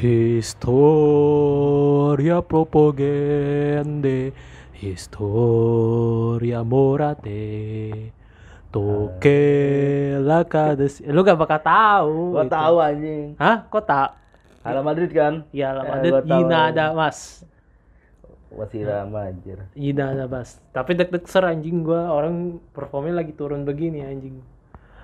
Historia propagande, historia morate. Toke la kades. Eh, Lu gak bakal tahu. Gua gitu. tahu anjing. Hah? Kok tak? Hala Madrid kan? Ya lah, Eh, Madrid. Gina ada mas. Masih lama anjir. Gina ada mas. Tapi deg-deg ser anjing gua orang performnya lagi turun begini anjing.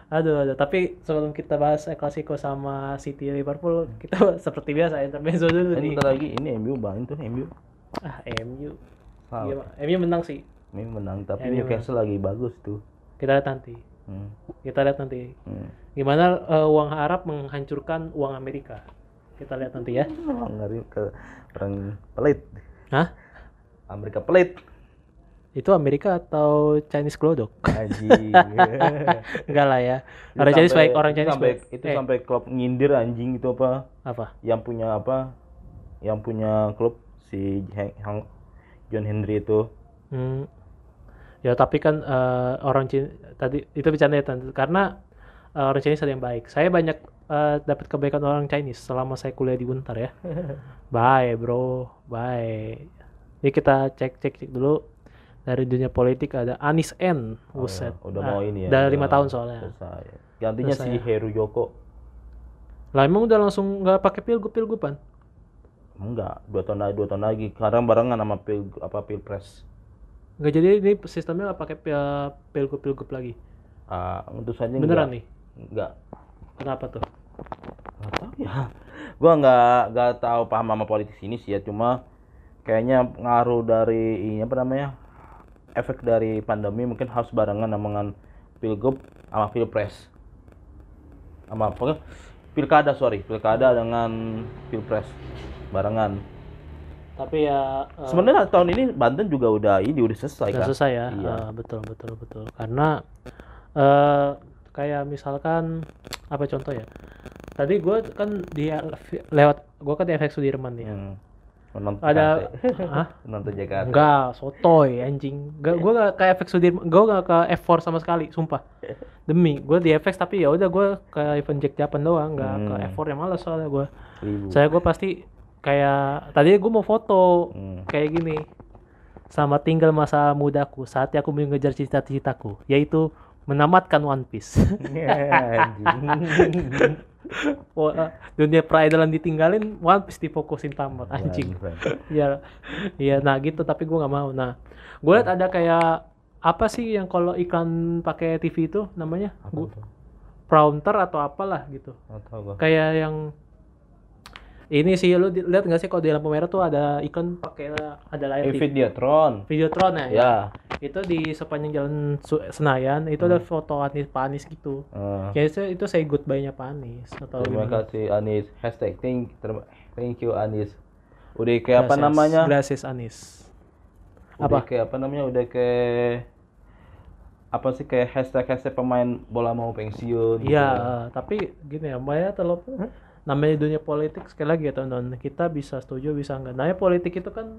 Aduh, aduh. Tapi sebelum kita bahas El Clasico sama City Liverpool, kita seperti biasa intermezzo dulu nih. bentar lagi ini MU bang itu MU. Ah, MU. Salah. Iya, MU menang sih. MU menang tapi MU Newcastle lagi bagus tuh. Kita lihat nanti. Hmm. Kita lihat nanti. Hmm. Gimana eh, uang Arab menghancurkan uang Amerika. Kita lihat nanti ya. Oh, ngeri ke orang pelit. Hah? Amerika pelit. Itu Amerika atau Chinese Glodok? Anjing. Enggak lah ya. Orang Chinese baik, orang Chinese sampai, baik. Itu Eh, sampai klub nyindir anjing itu apa? apa? Yang punya apa? Yang punya klub si Hang- John Henry itu. Hmm. Ya tapi kan eh, orang Cina tadi itu bercanda ya Tante. karena eh, orang Chinese ada yang baik. Saya banyak eh, dapat kebaikan orang Chinese selama saya kuliah di Untar ya. bye bro, bye. Ini kita cek cek cek dulu dari dunia politik ada Anis N. Oh, Buset. ya, udah Ah, mau ini ya. Dari udah lima tahun soalnya. Selesai. Gantinya Selesai si. Heru Joko. Lah emang udah langsung nggak pakai pilgub pilgupan? Enggak, dua tahun lagi, dua tahun lagi. Sekarang barengan sama pil apa pilpres. Nggak jadi ini sistemnya nggak pakai pil- pilgub pilgub lagi. Ah, untuk saja Beneran enggak. nih? Enggak. Kenapa tuh? Nggak tahu ya. Gua nggak nggak tahu paham sama politik ini sih ya, cuma kayaknya ngaruh dari ini apa namanya? Efek dari pandemi mungkin harus barengan sama dengan pilgub sama pilpres. Sama apa? Pilkada, sorry, pilkada dengan pilpres barengan. Tapi ya eh, Sebenarnya tahun ini Banten juga udah ini udah selesai Udah kan? selesai ya. Iya. Ah, betul betul betul. Karena eh kayak misalkan apa contoh ya? Tadi gue kan di lewat gue kan di FX Sudirman ya. Hmm. Menonton Ada? Menonton Jakarta. Enggak, sotoy anjing. Enggak, gue gak ke FX Sudirman, gue gak ke F4 sama sekali, sumpah. Demi, gue di FX tapi ya udah gue ke event Jack Japan doang, nggak ke Hmm. F4 yang males soalnya gue. Ribu. Saya gue pasti kayak tadi gue mau foto Hmm. kayak gini. Sama tinggal masa mudaku, saatnya aku mengejar cita-citaku, yaitu menamatkan One Piece. Anjing. Wah, dunia peridolan ditinggalin, One Piece difokusin tamat, anjing. Iya, iya, nah gitu. Tapi gue nggak mau. Nah, gue liat ada kayak apa sih yang kalau iklan pakai TV itu namanya? Gua-? Prompter atau apalah gitu. Gua. Kayak yang ini sih lu lihat nggak sih kalau di lampu merah tuh ada iklan pakai ada layar Eh. Videotron. Videotron ya? Ya. Itu di sepanjang jalan Senayan itu ada foto Anies Pak Anies gitu. Eh, Ya itu, itu say goodbye-nya Pak Anies atau terima gimana? kasih Anis. Hashtag thank, thank you Anis. Udah kayak apa namanya? Gracias Anies. Udah Apa? kayak apa namanya? Udah kayak apa sih kayak hashtag hashtag pemain bola mau pensiun. gitu. Iya, eh, tapi gini ya, Mbak ya terlalu namanya dunia politik sekali lagi ya teman-teman kita bisa setuju bisa enggak. Namanya politik itu kan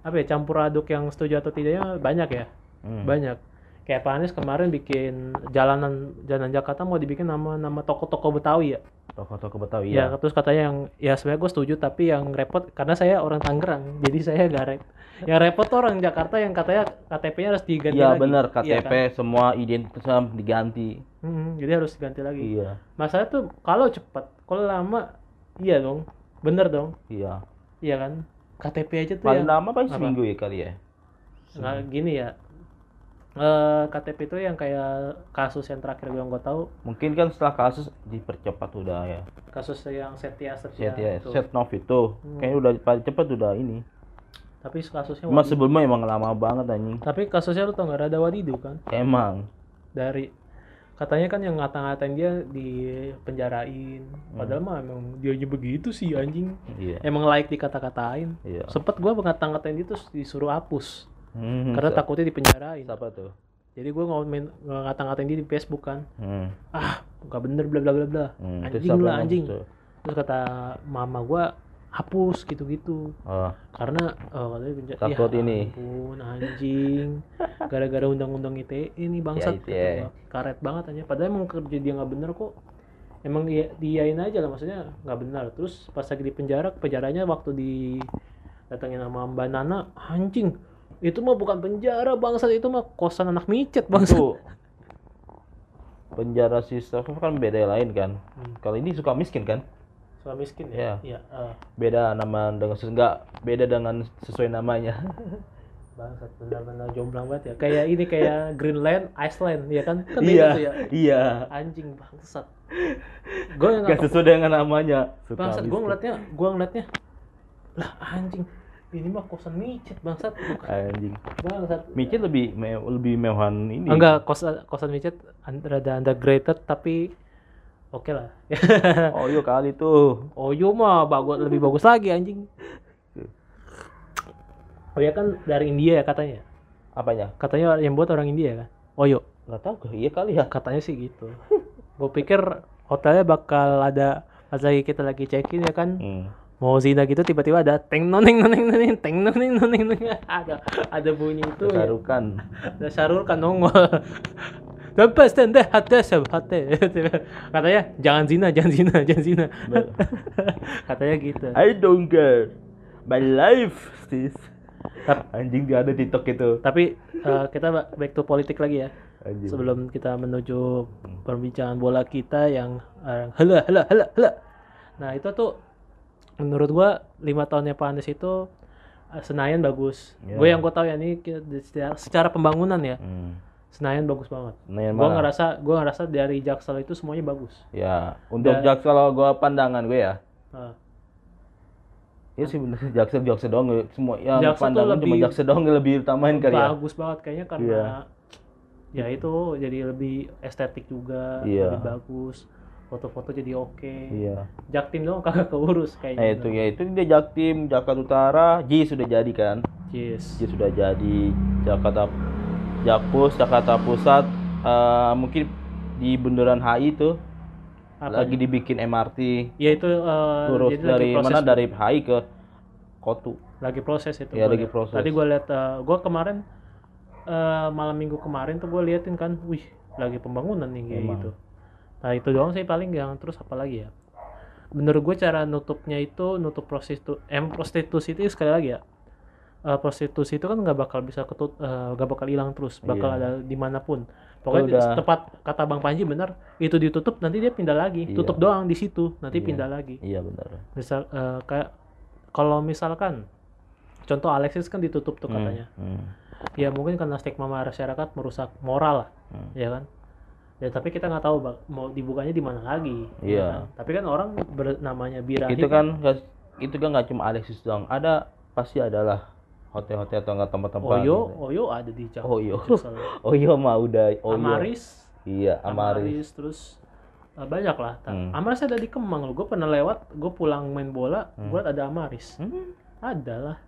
apa ya campur aduk yang setuju atau tidaknya banyak ya, Hmm. banyak. Kayak Pak Anies kemarin bikin jalanan jalanan Jakarta mau dibikin nama nama toko-toko Betawi ya. Toko-toko Betawi Ya, ya. terus katanya yang ya sebenarnya gue setuju tapi yang repot karena saya orang Tangerang, jadi saya gak rep. Yang repot tuh orang Jakarta yang katanya KTP-nya harus diganti Iya lagi. benar Iya KTP semua identitas diganti. kan? Hmm, jadi harus diganti lagi. Iya. Masalah tuh kalau cepat, kalau lama iya dong. Bener dong. Iya. Iya kan? KTP aja tuh Paling yang lama paling seminggu ya kali ya. nggak gini ya. Eh KTP itu yang kayak kasus yang terakhir yang gue tahu, Mungkin kan setelah kasus dipercepat udah ya. kasus yang Setia Setia Set ya, itu. set nov itu kayaknya udah paling cepat udah ini. Tapi kasusnya Wadidu. sebelumnya emang lama banget anjing. Tapi kasusnya lu tau nggak ada Wadidu kan? Emang. Dari katanya kan yang ngata-ngatain dia di penjarain. Padahal mah emang dia begitu sih anjing. Iya. Emang layak dikata-katain. Iya. Sempet gua ngata-ngatain dia terus disuruh hapus. Hmm, Karena sa- takutnya dipenjarain. siapa tuh? Jadi gue ngomongin ngata-ngatain dia di Facebook kan. Hmm. Ah, nggak bener bla bla bla bla. Hmm, Anjing lah anjing. tuh? Terus kata mama gua hapus gitu-gitu. Oh, Karena oh, katanya penjara. Takut ini. ampun anjing. Gara-gara undang-undang ITE ini bangsat Ya, gua. Karet banget aja. Padahal emang kerja dia nggak bener kok. emang dia diain aja lah maksudnya nggak benar terus pas lagi di penjara penjaranya waktu di datangin sama Mbak Nana anjing itu mah bukan penjara bangsat itu mah kosan anak micet bangsat Itu penjara si Stefan kan beda lain kan. Hmm. Kalau ini suka miskin kan? Soal miskin Iya. ya iya eh, Beda nama dengan enggak beda dengan sesuai namanya. bangsat benar-benar jomplang banget ya kayak ini kayak Greenland Iceland ya kan kan iya, tuh ya iya. anjing bangsat gue nggak sesuai dengan namanya. Suka bangsat gue ngeliatnya gue ngeliatnya lah anjing ini mah kosan micet bangsat bukan Anjing. bangsat Micet lebih me- lebih mewahan ini. enggak kosan kosan micet rada underrated tapi oke lah Oh iya kali tuh. Oyo mah bagus lebih bagus lagi anjing oh ya kan dari India ya katanya Apanya? katanya yang buat orang India kan Oyo Gak tahu kah? Iya kali ya. katanya sih gitu gue pikir hotelnya bakal ada pas lagi kita lagi check in ya kan Hmm. mau zina gitu tiba-tiba ada teng noneng noneng noneng teng noneng noneng noneng ada ada bunyi itu ya. Sarukan. ada Syarul kan nongol Lepas tanda hati hati katanya jangan zina jangan zina jangan zina katanya gitu I don't care. My life, sis. Anjing dia ada TikTok itu. tapi eh, kita ba- back to politik lagi ya Anjing. sebelum kita menuju perbincangan bola kita yang eh, hela hela hela hela nah itu tuh menurut gua lima tahunnya Pak Anies itu eh, Senayan bagus Ya. gue yang gue tahu ya ini secara, secara pembangunan ya Hmm. Senayan bagus banget Senayan gue mana? ngerasa gue ngerasa dari Jaksel itu semuanya bagus Ya, untuk Dan- Jaksel kalau gua pandangan gue ya. Nah, Ya sih bener Jaksel Jaksel doang semua yang Jaksel pandangan cuma lebih- Jaksel doang lebih utamain kali ya. bagus banget kayaknya karena Iya. ya itu jadi lebih estetik juga Iya. lebih bagus foto-foto jadi oke Iya. Jaktim doang kagak keurus Nah kayaknya itu ya itu dia Jaktim Jakarta Utara Ji sudah jadi kan yes Ji sudah jadi Jakarta Jakpus Jakarta Pusat eh, mungkin di bundaran HI tuh Apa lagi dibikin MRT ya itu eh, terus jadi dari mana? dari HI ke Kotu. Lagi proses itu gua lagi liat. proses. tadi gue lihat eh, gue kemarin eh, malam minggu kemarin tuh gue liatin kan wih lagi pembangunan nih kayak gitu. Nah itu doang sih paling yang terus apa lagi ya? Menurut gue cara nutupnya itu nutup prostitu em prostitusi itu sekali lagi ya eh, prostitusi itu kan nggak bakal bisa ketut eh, nggak bakal hilang terus bakal Iya. ada di mana pun pokoknya Udah. tepat kata bang Panji benar itu ditutup nanti dia pindah lagi Iya. tutup doang di situ nanti Iya. pindah lagi iya benar misal eh, kayak kalau misalkan contoh Alexis kan ditutup tuh Hmm, katanya hmm, ya mungkin karena stigma masyarakat merusak moral lah hmm. ya kan ya tapi kita nggak tahu bak- mau dibukanya di mana lagi ya Iya. kan? tapi kan orang bernamanya birahi itu kan nggak- itu kan nggak cuma Alexis doang ada pasti adalah hotel-hotel atau nggak tempat-tempat Oyo gitu. Oyo ada di Jakarta Oyo. Oh iya mah udah oh iya Amaris iya Amaris Amaris terus eh, banyak lah Hmm. Amaris ada di Kemang loh gue pernah lewat gue pulang main bola Hmm. gue liat ada Amaris Hmm. ada lah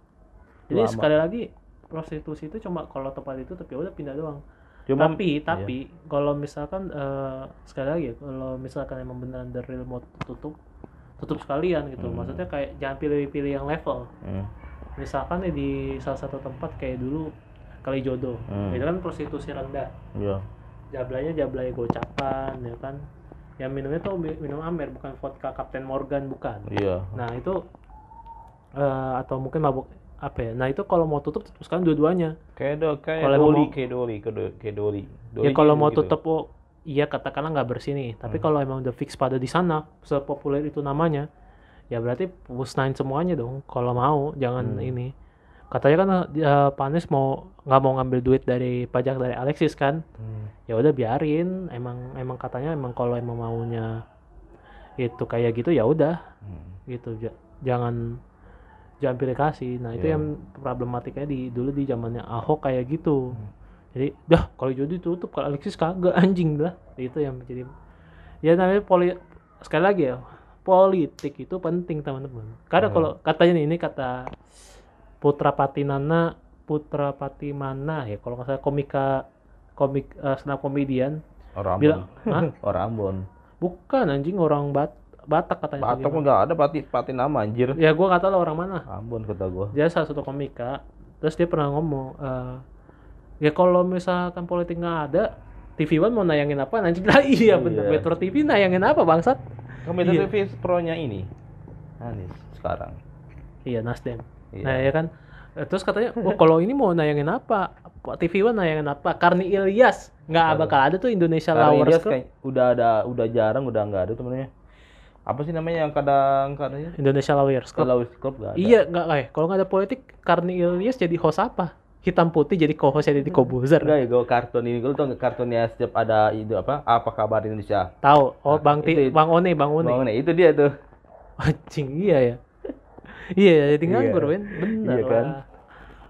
jadi Lama. sekali lagi prostitusi itu cuma kalau tempat itu tapi udah pindah doang cuma tapi tapi kalau misalkan eh, sekali lagi ya, kalau misalkan emang beneran the real mau tutup tutup sekalian gitu Hmm. maksudnya kayak jangan pilih-pilih yang level Hmm, misalkan nih di salah satu tempat kayak dulu kali jodoh Hmm. itu kan prostitusi rendah. Iya. Jablanya jablay gocapan ya kan? Yang minumnya tuh mi- minum amer bukan vodka. Captain Morgan bukan. Iya. Nah itu eh, atau mungkin mabuk apa ya? Nah itu kalau mau tutup tutup sekarang dua-duanya. Kayak do kayak Kalau doli mau- kayak doli kayak doli. Ya kalau gitu mau gitu. tutup oh iya katakanlah nggak bersih nih. Tapi Hmm. kalau emang udah fix pada di sana sepopuler itu namanya ya berarti musnahin semuanya dong kalau mau jangan Hmm. ini katanya kan eh, Panis mau nggak mau ngambil duit dari pajak dari Alexis kan Hmm. ya udah biarin emang emang katanya emang kalau emang maunya itu kayak gitu ya udah Hmm. gitu Ja- jangan jangan pilih kasih nah itu Iya. yang problematikanya di dulu di zamannya Ahok kayak gitu Hmm. jadi dah kalau jadi tutup kalau Alexis kagak anjing lah itu yang menjadi ya namanya poli sekali lagi ya politik itu penting teman-teman. Karena Hmm. kalau katanya nih ini kata Putra Patinana Putra Patimana ya kalau nggak salah komika komik uh, stand up comedian. Orang bilang Ambon orang Ambon. Bukan anjing orang Bat Batak katanya Batak nggak ada pati pati nama anjir. Ya gua nggak tahu lah orang mana. Ambon kata gua. Dia salah satu komika. Terus dia pernah ngomong eh, ya kalau misalkan politik nggak ada TV One mau nayangin apa nanti lah iya bener. Iya. Metro TV nayangin apa bangsat Kompetitif pro-nya ini. Anies sekarang. Iya Nasdem. Iya. Nah ya kan. Eh, Terus katanya, oh kalau ini mau nayangin apa? TV One nayangin apa? Karni Ilyas nggak bakal ada tuh Indonesia Karena Lovers Ilyas kayak udah ada udah jarang udah nggak ada temennya. Apa sih namanya yang kadang kadang Indonesia Lovers Club. kalau Club nggak ada. Iya nggak eh kalau nggak ada politik Karni Ilyas jadi host apa? Hitam putih jadi co-host jadi Kobuzer. Enggak ya, gue kartun ini. Gue tau nggak kartunnya setiap ada itu apa? Apa kabar Indonesia? Tahu? Oh Nah, Bang Ti, itu- Bang One, Bang One. Bang, itu dia tuh. Anjing iya ya. iya ya, jadi Iya. nganggur men. Bener Iya kan? lah.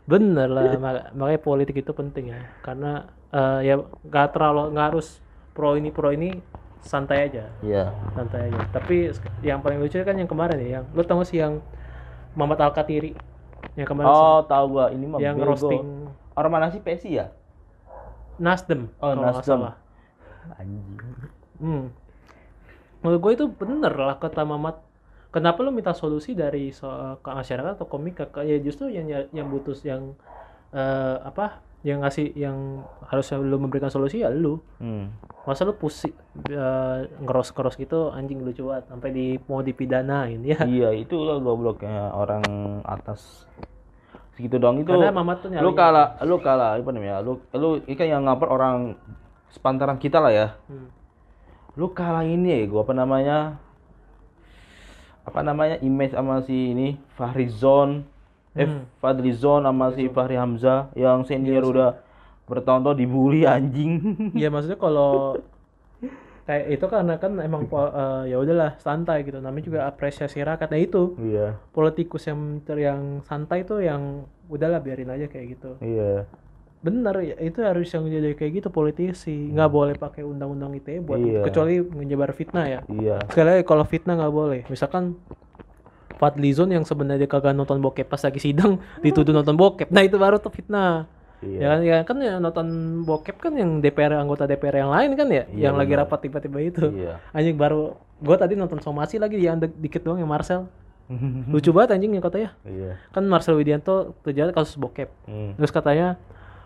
Bener lah mak- makanya politik itu penting ya. Karena eh, ya nggak terlalu nggak harus pro ini pro ini santai aja. Iya. Santai aja. Tapi yang paling lucu kan yang kemarin ya, yang lu tau gak sih yang Muhammad Al Katiri yang kemarin Oh, tahu gua ini mah yang bego. roasting Orang mana sih PSI ya? Nasdem Oh, Nasdem. salah. Anjing. Hmm. Menurut gue itu bener lah kata Mamat. Kenapa lu minta solusi dari so- ke masyarakat atau komik ke ya justru yang yang butuh yang eh, apa yang ngasih yang harusnya lu memberikan solusi ya lu Hmm. masa lu pusing ngeros keros gitu anjing lucu banget sampai di mau dipidanain ya iya, itu lo gobloknya orang atas segitu doang itu. karena Mamat tuh nyari lu kalah, lu kalah apa namanya? Lu lu ini kan yang ngapar orang sepantaran kita lah ya. Hmm. Lu kalah ini ya, gua apa namanya? Apa namanya? Image sama si ini Fahrizon eh Hmm. Fadlizon sama si Fahri Hamzah yang senior udah bertahun-tahun dibully anjing. Iya maksudnya kalau kayak itu karena kan emang eh, ya udahlah santai gitu namanya juga apresiasi rakyat nah itu Iya, politikus yang yang santai tuh yang udahlah biarin aja kayak gitu iya. bener ya, itu harus yang jadi kayak gitu politisi nggak boleh pakai undang-undang ITE buat Iya. kecuali menyebar fitnah ya Iya. sekali lagi kalau fitnah nggak boleh misalkan Fadlizon yang sebenarnya kagak nonton bokep pas lagi sidang dituduh nonton bokep nah itu baru tuh fitnah Iya. ya kan ya kan ya nonton bokep kan yang DPR anggota DPR yang lain kan ya Iya, yang lagi benar. rapat tiba-tiba itu Iya. anjing baru gua tadi nonton somasi lagi yang dikit doang yang Marcel lucu banget anjing yang katanya Iya. kan Marcel Widianto terjadi kasus bokep Hmm. terus katanya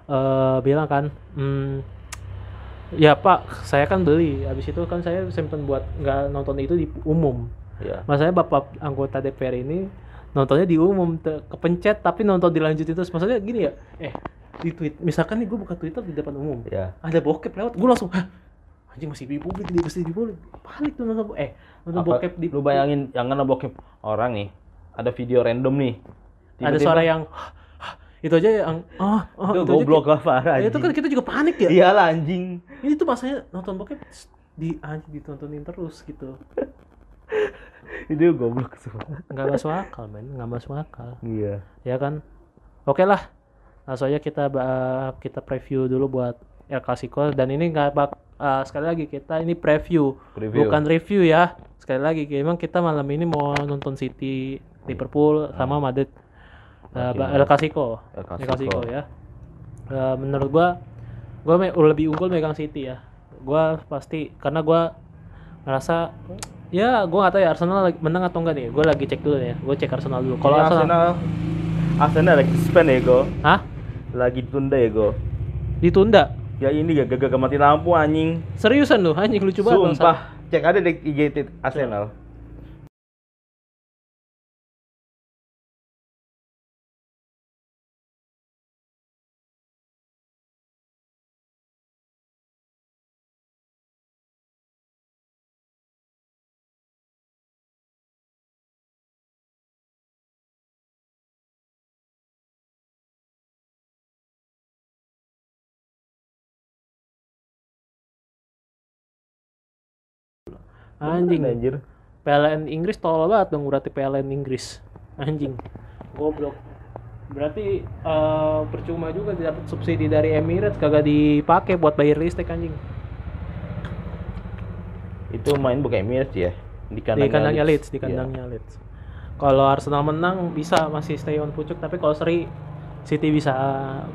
eh bilang kan hmm, ya pak saya kan beli habis itu kan saya simpen buat nggak nonton itu di umum Iya. masanya bapak anggota DPR ini nontonnya di umum kepencet tapi nonton dilanjutin terus. Maksudnya gini ya eh di tweet misalkan nih gue buka Twitter di depan umum Iya. ada bokep lewat gue langsung Hah, anjing masih di publik di masih di publik panik tuh nonton eh nonton Apa- bokep di lu bayangin jangan bokep orang nih ada video random nih. Ada Tiba-tiba- suara yang itu aja yang oh, oh itu itu goblok lah ki- parah ya, itu kan kita juga panik ya? Iyalah anjing. Ini tuh masanya nonton bokep di anjing ditontonin terus gitu itu goblok semua. Nggak masuk akal men. Nggak masuk akal. Iya. Ya kan? Oke lah. Langsung aja kita kita preview dulu buat El Clasico dan ini nggak bak eh, sekali lagi kita ini preview, Preview. bukan review ya. Sekali lagi memang kita malam ini mau nonton City Liverpool sama Madrid. Ba- El Clasico El El Clasico. Ya. Eh, menurut gua gua me- lebih unggul megang City ya. Gua pasti karena gua ngerasa ya gua nggak tahu ya Arsenal lagi- menang atau enggak nih. Gua lagi cek dulu ya. Gua cek Arsenal dulu. Kalau Arsenal, Arsenal Arsenal lagi suspend ya go. Hah? lagi tunda ya go. Ditunda? Ya ini gak gagal mati lampu anjing. Seriusan lu? Anjing lucu banget Bang. sumpah. Cek ada di IG tit- Arsenal anjing. Anjir. PLN Inggris tolol banget dong berarti PLN Inggris. Anjing. Goblok. Berarti eh, percuma juga dapat subsidi dari Emirates kagak dipakai buat bayar listrik anjing. Itu main bukan Emirates ya? Di di kandangnya kandangnya Leeds. Leeds. di Iya. kandangnya Leeds. Kalau Arsenal menang bisa masih stay on pucuk tapi kalau seri City bisa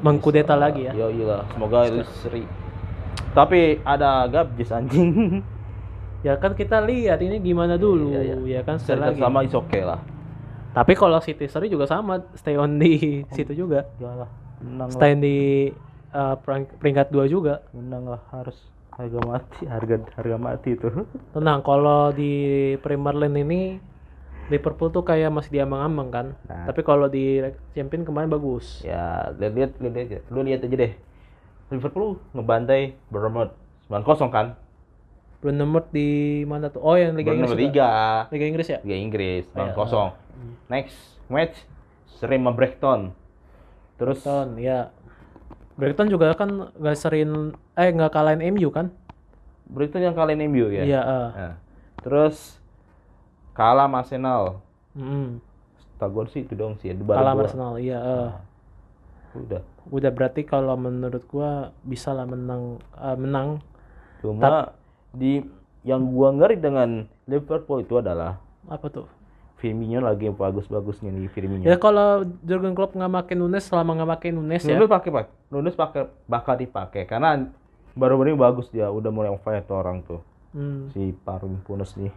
mengkudeta lagi ya. Yo iya semoga Leeds seri. Tapi ada Gabjes anjing ya kan kita lihat ini gimana dulu Iya, iya. ya kan lagi. sama is oke lah. Tapi kalau City seri juga sama stay on di situ juga. Menang lah stay di uh, peringkat dua juga. Menang lah harus harga mati harga harga mati itu. Tenang, kalau di Premier League ini Liverpool tuh kayak masih diambang-ambang kan. Nah. Tapi kalau di Champion kemarin bagus. ya lihat lihat lihat aja. Lu lihat aja deh. Liverpool ngebantai Bournemouth. 9-0 kan Bournemouth di mana tuh? Oh, yang Liga Inggris. Liga Liga Inggris ya? Liga Inggris Iya, 9-0 next match Serema Brighton terus Brighton, ya. Brighton juga kan nggak sering eh nggak kalahin MU kan? Brighton yang kalian MU ya Iya, eh. Nah, terus kalah sama Arsenal Mm. Tagon sih itu dong sih Kalah sama. Arsenal, iya. eh. udah Udah berarti kalau menurut gua bisa lah menang eh, menang. cuma di yang gua ngeri dengan Liverpool itu adalah Apa tuh? Firmino lagi yang bagus-bagusnya nih Firmino Ya kalau Jurgen Klopp nggak makin Nunes selama nggak makin Nunes ya. Nunes pakai pak Nunes pakai bakal dipakai karena baru-baru ini bagus dia udah mulai on fire tuh orang tuh Hmm. si Parung Punes nih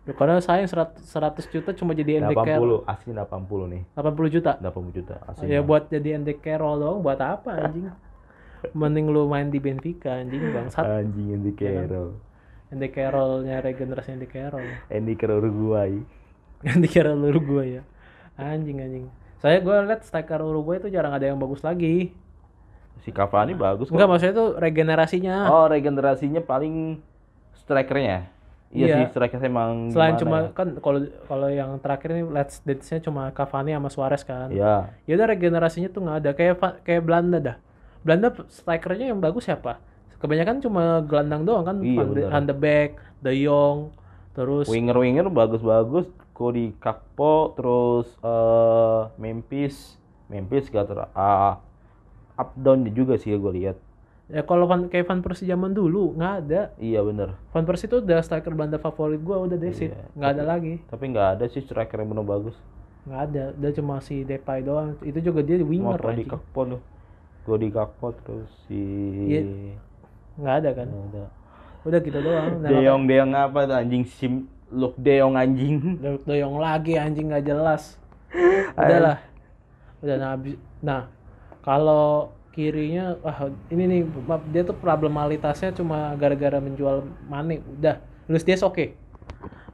Ya, karena sayang 100, 100 juta cuma jadi ND Carroll. 80 asli 80 nih 80 juta. 80 juta asli Ya buat jadi ND Carroll doang buat apa anjing? Mending lu main di Benfica anjing bangsat. anjing Andy Iya ND Carrollnya regenerasi ND Carroll. Andy Carroll Uruguay ND Carroll Uruguay ya. Anjing anjing. Saya gue liat striker Uruguay itu jarang ada yang bagus lagi. si Cavani bagus kok Enggak maksudnya tuh regenerasinya. oh regenerasinya paling strikernya iya, Iya. sih strikernya emang Selain cuma ya? kan kalau kalau yang terakhir ini let's date-nya cuma Cavani sama Suarez kan. ya Ya udah regenerasinya tuh nggak ada kayak kayak Belanda dah. Belanda strikernya yang bagus siapa? Kebanyakan cuma gelandang doang kan, Iya, Van de, Beek, De Jong, terus winger-winger bagus-bagus Cody Kakpo terus eh Memphis Memphis gak ter ah, up down juga sih gue lihat ya kalau Van kayak Van Persie zaman dulu nggak ada. iya bener Van Persie itu udah striker Belanda favorit gua udah desit, Iya, nggak ada lagi, tapi nggak ada sih striker yang benar bagus nggak ada. Udah cuma si Depay doang. Itu juga dia cuma winger Cody anjing. Kakpo tuh Cody Kakpo terus si Iya. Nggak ada kan? Nggak ada. Udah gitu doang. Nah, Deong Deong apa tuh anjing sim look Deong anjing Daud Doyong lagi anjing nggak jelas. Udahlah. Udah nah, abis- nah kalau kirinya wah ini nih maaf, dia tuh problemalitasnya cuma gara-gara menjual Mane udah Luis Diaz oke.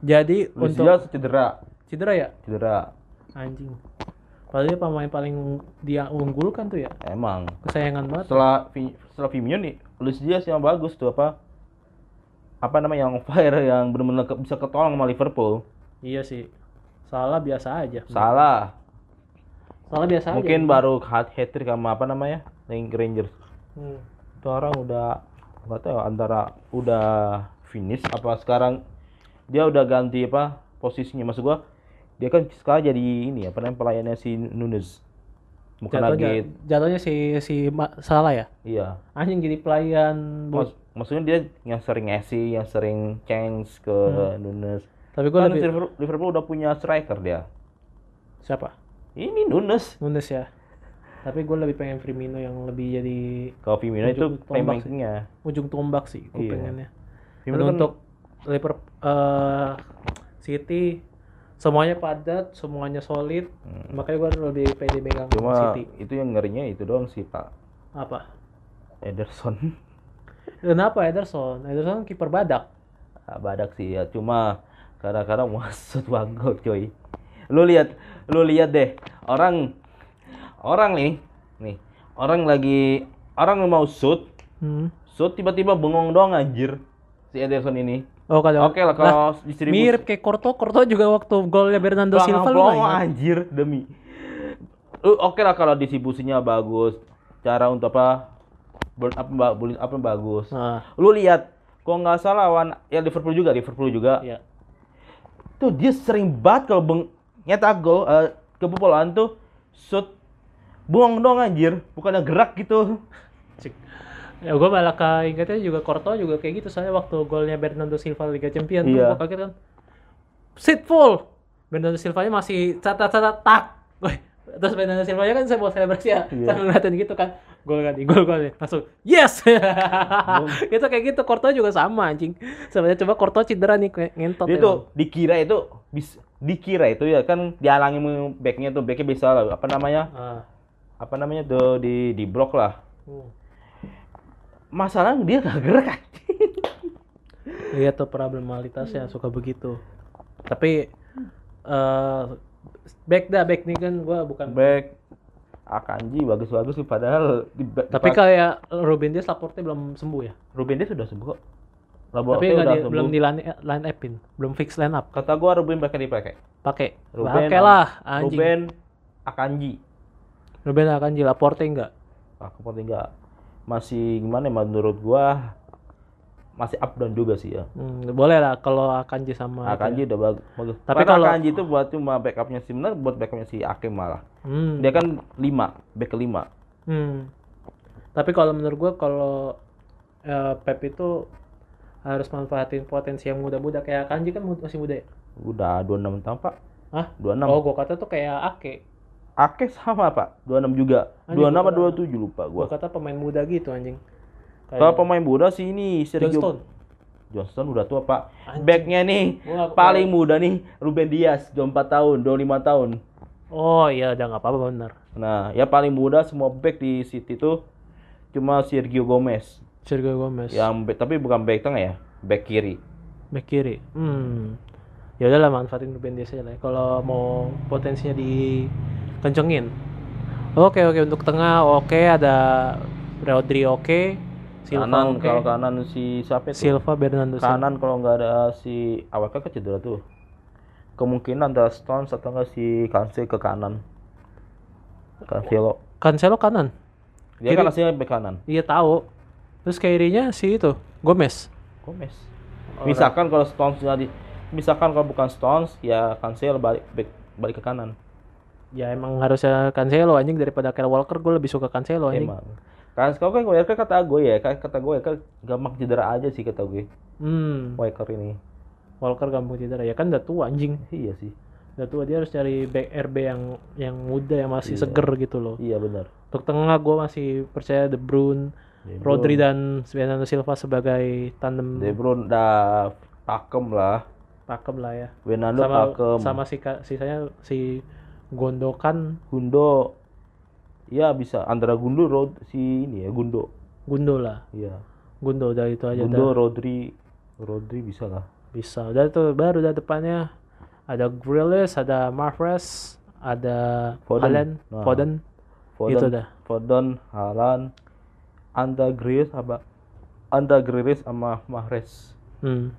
Jadi Luis untuk Diaz cedera cedera ya cedera anjing. Padahal dia pemain paling dia unggulkan tuh ya. emang Kesayangan banget. setelah setelah Firmino nih Luis Diaz yang bagus tuh apa apa namanya yang fire yang benar-benar ke- bisa ketolong sama Liverpool Iya sih. Salah biasa aja. salah Salah biasa aja. mungkin baru hat hat trick sama apa namanya Link Rangers Hmm. itu orang udah nggak tahu antara udah finish apa sekarang dia udah ganti apa posisinya maksud gua dia kan sekarang jadi ini apa namanya pelayannya si Nunes bukan Jatuhnya, lagi jatuhnya si si Ma- salah ya. iya Anjing jadi pelayan bos. Mas- maksudnya dia yang sering ngasih yang sering change ke Nunes Tapi gue kan lebih Liverpool, Liverpool udah punya striker dia siapa? ini Nunes Nunes ya. Tapi gue lebih pengen Firmino yang lebih jadi kalau Firmino itu playmaking-nya ujung tombak sih gue Iya. pengennya. Firmino Dan kan- untuk Liverpool eh, City semuanya padat, semuanya solid. Makanya gue lebih pede megang Hmm. cuma City. itu yang ngerinya itu doang sih Pak Apa? Ederson Kenapa Ederson? Ederson kiper badak. Ah, badak sih ya cuma kadang-kadang masuk gol coy lu lihat lu lihat deh orang orang nih nih orang lagi orang mau shoot Hmm. shoot tiba-tiba bengong doang anjir si Ederson ini Oh kalau oke lah kalau distribusi. mirip kayak Korto, Korto juga waktu golnya Bernardo Silva lu Pelongo, nggak ingat? anjir demi. Lu oke lah kalau distribusinya bagus. Cara untuk apa? Ba- bully- apa bagus. Nah, lu lihat kok nggak salah lawan ya Liverpool juga Liverpool juga. Ya. tuh dia sering banget kalau beng nyetak gol eh, kebobolan tuh shoot buang dong anjir. Bukannya gerak gitu. Cik. Ya gue malah keingetnya juga Korto juga kayak gitu saya waktu golnya Bernardo Silva Liga Champions Iya. gue kaget kan. Sit full. Bernardo Silva-nya masih catat-catat tak. Wih, terus Bernardo Silva-nya kan saya mau selebrasi ya. Iya. Sambil ngeliatin gitu kan. Gol kan, gol gol langsung yes. itu kayak gitu Korto juga sama anjing. Sebenarnya coba Korto cedera nih kayak ngentot emang. tuh dikira itu bis dikira itu ya kan dihalangi backnya tuh backnya bisa apa namanya Ah. apa namanya tuh di di blok lah Hmm. Masalah dia gak gerak Iya tuh problemalitasnya suka begitu. Tapi eh back dah back nih kan gua bukan back Akanji bagus-bagus sih padahal di tapi kayak Ruben Dias Laporte belum sembuh ya. Ruben dia sudah sembuh kok Laporte tapi udah di- sembuh. belum di line, line upin, belum fix line up. kata gua Ruben bakal dipakai Pakai. Ruben Pakai lah anjing. Ruben Akanji Ruben akan di Laporte enggak? aku penting enggak masih gimana ya menurut gua masih up down juga sih ya Hmm, boleh lah kalau Akanji sama Akanji udah bagus Tapi Padahal kalau- Akanji itu buat cuma backupnya si benar buat backupnya si Akim malah Hmm. dia kan lima back kelima Hmm. Tapi kalau menurut gua kalau eh, Pep itu harus manfaatin potensi yang muda-muda kayak Akanji kan masih muda ya. udah 26 tahun pak Hah? 26 Oh, gua kata tuh kayak Ake. Ake sama pak 26 juga Anjing, 26 apa gua- 27 lupa Gua gua kata pemain muda gitu anjing. kalau pemain muda sih ini Sergio Johnston. Johnston udah tua pak Anjing. backnya nih Gua paling muda nih Ruben Dias 24 tahun 25 tahun Oh iya udah nggak apa-apa benar. nah ya paling muda semua back di City tuh cuma Sergio Gomez Sergio Gomez. yang back, tapi bukan back tengah ya back kiri Back kiri. Hmm. Ya udahlah manfaatin Ruben Dias aja lah. ya. Kalau mau potensinya dikencengin. Oke oke untuk tengah oke ada Rodri oke. Silva kanan oke. kalau kanan si siapa itu Silva Bernardo Silva. kanan kalau nggak ada si Awaka kan cedera tuh kemungkinan ada Stones atau enggak si Cancelo ke kanan Cancelo Cancelo kanan. dia Kiri. kan aslinya bek kanan Iya tahu. Terus kirinya si itu Gomez. Gomez misalkan kalau Stones jadi misalkan kalau bukan Stones ya Cancelo balik balik, balik ke kanan Ya emang harusnya Cancelo anjing daripada Kyle Walker gue lebih suka Cancelo anjing. emang kan kan Walker kata gue ya kata gue kan gampang cedera aja sih kata gue Hmm. Walker ini Walker gampang cedera ya kan udah tua anjing. iya sih Udah tua dia harus cari back RB yang yang muda yang masih Iya. seger gitu loh. iya benar Untuk tengah gue masih percaya De Bruyne, De Bruyne. Rodri dan Bernardo Silva sebagai tandem De Bruyne dah pakem lah pakem lah ya. Fernando Sama pakem sama si sisanya si Gondokan, Gundo ya bisa antara Gundo Rod si ini ya Gundo Gundo lah. iya Gundo udah itu aja Gundo dah. Rodri Rodri bisa lah Bisa. Udah tuh baru udah depannya ada Grealish, ada Mahrez, ada Foden. Haaland, Nah. Foden. Foden Itu dah. Foden Haaland Anda Grealish apa Anda Grealish sama Mahrez Hmm.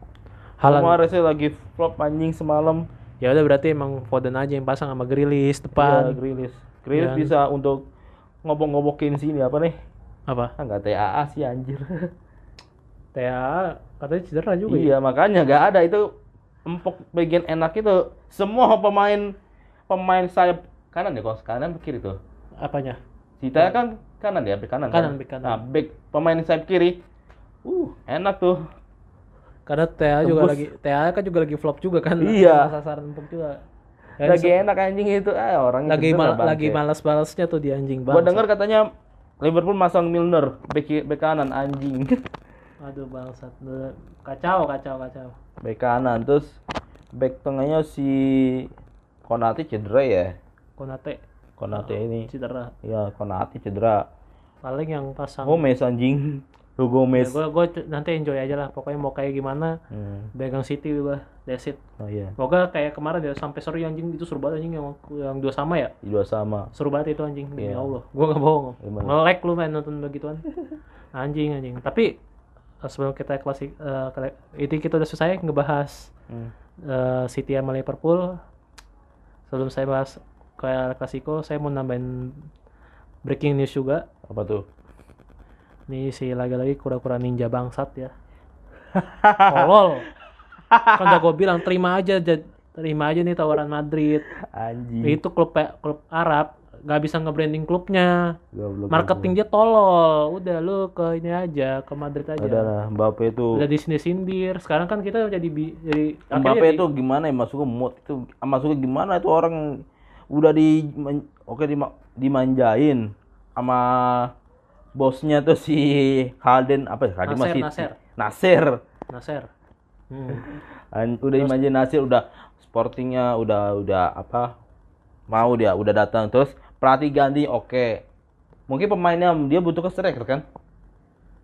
Haaland. Lagi flop anjing semalam Ya udah berarti emang Foden aja yang pasang sama Iya, depan. Grealish Grealish Iya. bisa untuk ngobok-ngobokin sini apa nih Apa? ah nggak TAA sih anjir TA katanya cedera juga ya. iya makanya nggak ada itu empuk bagian enak itu semua pemain pemain sayap kanan ya kos kanan kiri tuh Apanya? si Taya kan kanan ya bek kanan Kanan, kan? bek kanan. nah bek pemain sayap kiri uh enak tuh Karena TA juga lagi TA kan juga lagi flop juga kan. Iya. Sasaran empuk juga. Ya, lagi enak anjing itu ah orang lagi mal- lagi malas-balasnya tuh di anjing gua banget. denger katanya Liverpool masang Milner bek bek kanan anjing Aduh bangsat. Kacau, kacau, kacau. bek kanan terus bek tengahnya si Konate cedera ya Konate Konate ini cedera. ya Konate cedera Paling yang pasang Gomez anjing Lu Ya, Gomez gue nanti enjoy aja lah. Pokoknya mau kayak gimana hmm. pegang City udah that's it. Oh iya. Semoga kayak kemarin ya sampai sore anjing. Itu seru banget anjing yang yang dua sama ya? Dua sama. Seru banget itu anjing. Demi Iya. Allah. Gue nggak bohong. Ngelek lu main nonton begituan. Anjing anjing. Tapi eh, sebelum kita klasik eh, kele- itu kita udah selesai ngebahas hmm. eh, City sama Liverpool. Sebelum saya bahas kayak klasiko saya mau nambahin breaking news juga. Apa tuh Nih si lagi-lagi kura-kura ninja bangsat ya. Tolol. Kan udah gue bilang terima aja ja- terima aja nih tawaran Madrid. anjing Itu klub klub Arab nggak bisa nge-branding klubnya. Goblok, Marketing dia tolol. Udah lu ke ini aja, ke Madrid aja. ada lah Mbappe itu Udah di sini sindir. Sekarang kan kita jadi bi- jadi Mbappe akhirnya itu gimana ya masuknya mood itu masuknya gimana itu orang udah di oke dima- dimanjain sama bosnya tuh si Harden apa ya Harden Nasir, masih Nasir. Nasir Nasir. Hmm. An- udah dimanjain Nasir udah sportingnya udah udah apa mau dia udah datang terus pelatih ganti oke mungkin pemainnya dia butuh ke striker kan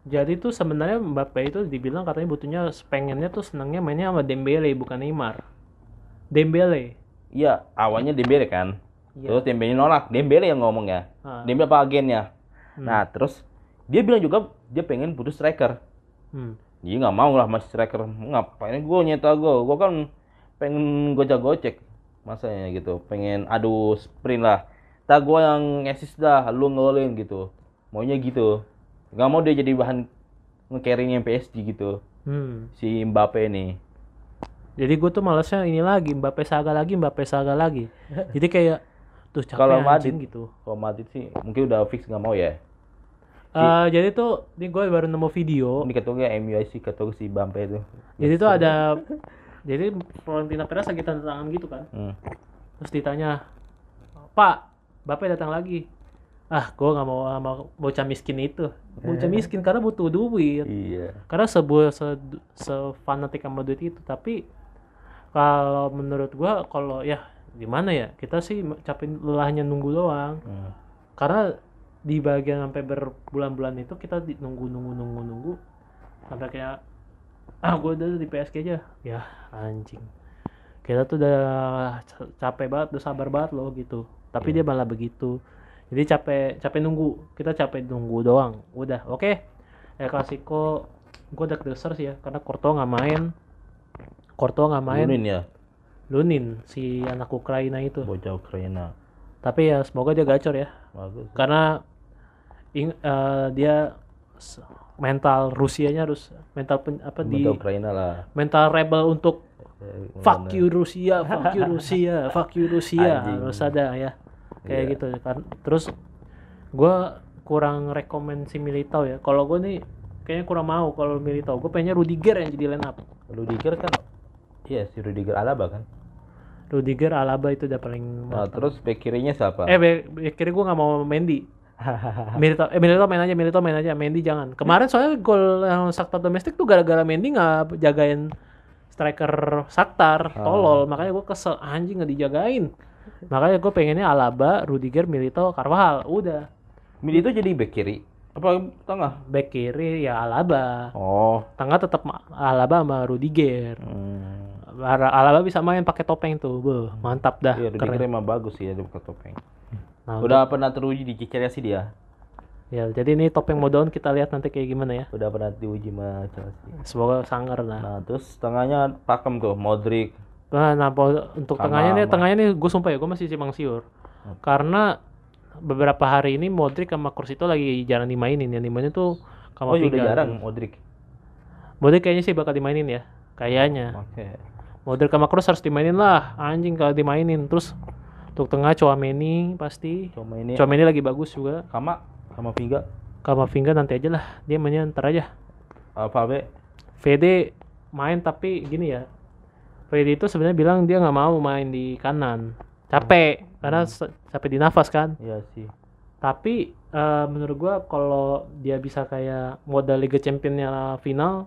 Jadi tuh sebenarnya Mbappe itu dibilang katanya butuhnya pengennya tuh senangnya mainnya sama Dembele bukan Neymar. Dembele. Iya, awalnya Dembele kan. Iya. Terus Dembele nolak, Dembele yang ngomong ya. Ah. Dembele apa agennya. Hmm. Nah, terus dia bilang juga dia pengen putus striker. Hmm. Dia nggak mau lah masih striker. Ngapain gue nyetak gol? Gue kan pengen gocek-gocek. Masanya gitu. Pengen adu sprint lah. Tak gue yang assist dah, lu ngolin gitu. Maunya gitu. Nggak mau dia jadi bahan nge-carry-nya PSG gitu. Hmm. Si Mbappe nih. Jadi gue tuh malesnya ini lagi Mbappe saga lagi Mbappe saga lagi. Jadi kayak tuh capek Kalau Madrid gitu. Kalau Madrid sih mungkin udah fix nggak mau ya. Eh, jadi tuh ini gue baru nemu video. Ini ketua MUIC ketua si Mbappe itu. Jadi tuh ada jadi Florentina Perez lagi tanda tangan gitu kan. Hmm. Terus ditanya, Pak, Bapak datang lagi. Ah, gue nggak mau sama bocah miskin itu. Bocah miskin karena butuh duit. Iya. Karena sebuah se, sefanatik sama duit itu. Tapi kalau menurut gua kalau ya gimana ya? Kita sih capek lelahnya nunggu doang. Hmm. Karena di bagian sampai berbulan-bulan itu kita nunggu nunggu nunggu nunggu. Sampai kayak ah gue udah di PSG aja. Ya anjing. Kita tuh udah ca- capek banget udah sabar banget loh gitu. Tapi dia malah begitu. Jadi capek capek nunggu. Kita capek nunggu doang. Udah oke. El Clasico gue udah kedeser sih ya karena Courtois nggak main. Courtois nggak main. Ya, Lunin si anak Ukraina itu bocah Ukraina. tapi ya semoga dia gacor ya Bagus. karena ing- eh, dia mental Rusianya harus mental pen- apa di Bocah Ukraina lah. mental rebel untuk fuck you Rusia, fuck you Rusia, fuck you Rusia Anjing. harus ada ya kayak Iya. gitu kan. Terus gua kurang rekomend si Militao ya. Kalau gue nih kayaknya kurang mau kalau Militao. Gue pengennya Rudiger yang jadi line up. Rudiger kan Iya si Rudiger Alaba kan. Rudiger, Alaba itu udah paling Nah, terus bek kirinya siapa? Eh, be- be- kira gue nggak mau Mendy. Militao, eh Militao main aja, Militao main aja, Mendy jangan. Kemarin soalnya gol yang Shakhtar domestik tuh gara-gara Mendy nggak jagain striker Shakhtar, tolol. Makanya gue kesel anjing nggak dijagain. Makanya gue pengennya Alaba, Rudiger, Militao, Carvajal, udah. Mili itu jadi bek kiri apa tengah? Back kiri ya Alaba, Oh. tengah tetap Alaba sama Rudiger. Hmm. Alaba bisa main pakai topeng tuh, Beuh, mantap dah. Iya, keren. Rudiger emang bagus sih ya dia pakai topeng. Nah, Udah pernah teruji di Chelsea dia. Ya, jadi ini topeng modon kita lihat nanti kayak gimana ya. Udah pernah diuji sama Chelsea. Semoga sanggar lah. Nah, terus tengahnya pakem tuh Modric. Nah, nah, untuk tengahnya nih, tengahnya nih gue sumpah ya, gue masih simpang siur. Karena beberapa hari ini Modric sama Kroos itu lagi jarang dimainin. Yang dimainin tuh Oh, iya, Kamavinga. udah jarang Modric. Modric kayaknya sih bakal dimainin ya. Kayaknya. Oke. Modric sama Kroos harus dimainin lah. Anjing kalau dimainin. Terus untuk tengah Chouameni pasti. Ini Chouameni lagi bagus juga. Kama sama Vinga. Kamavinga nanti aja lah. Dia mainnya ntar aja. Alfabe. VD main tapi gini ya VD itu sebenarnya bilang dia nggak mau main di kanan capek karena se- capek di nafas kan Iya sih. tapi eh, menurut gua kalau dia bisa kayak modal Liga Championnya final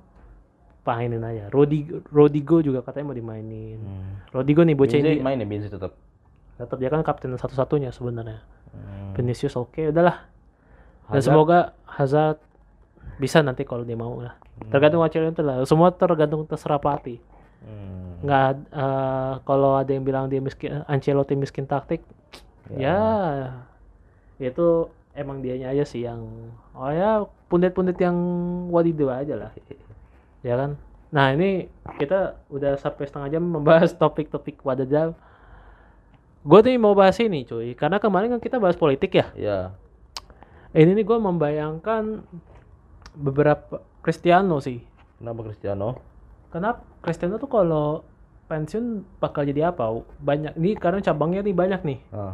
mainin aja Rodigo, Rodigo juga katanya mau dimainin Hmm. Rodigo nih bocah ini main ya Benzema tetap. tetap dia kan kapten satu-satunya sebenarnya Hmm. Vinicius oke udahlah dan Hazard? semoga Hazard bisa nanti kalau dia mau lah Hmm. tergantung Ancelotti lah semua tergantung terserah pelatih Hmm. nggak eh, kalau ada yang bilang dia miskin Ancelotti miskin taktik ya. itu emang dianya aja sih yang oh ya pundit-pundit yang wadidaw aja lah ya kan nah ini kita udah sampai setengah jam membahas topik-topik wadidaw gue tuh mau bahas ini cuy karena kemarin kan kita bahas politik ya Ya. ini nih gue membayangkan beberapa Cristiano sih Kenapa Cristiano? Kenapa Cristiano tuh kalau pensiun bakal jadi apa? Banyak nih karena cabangnya nih banyak nih. Ah.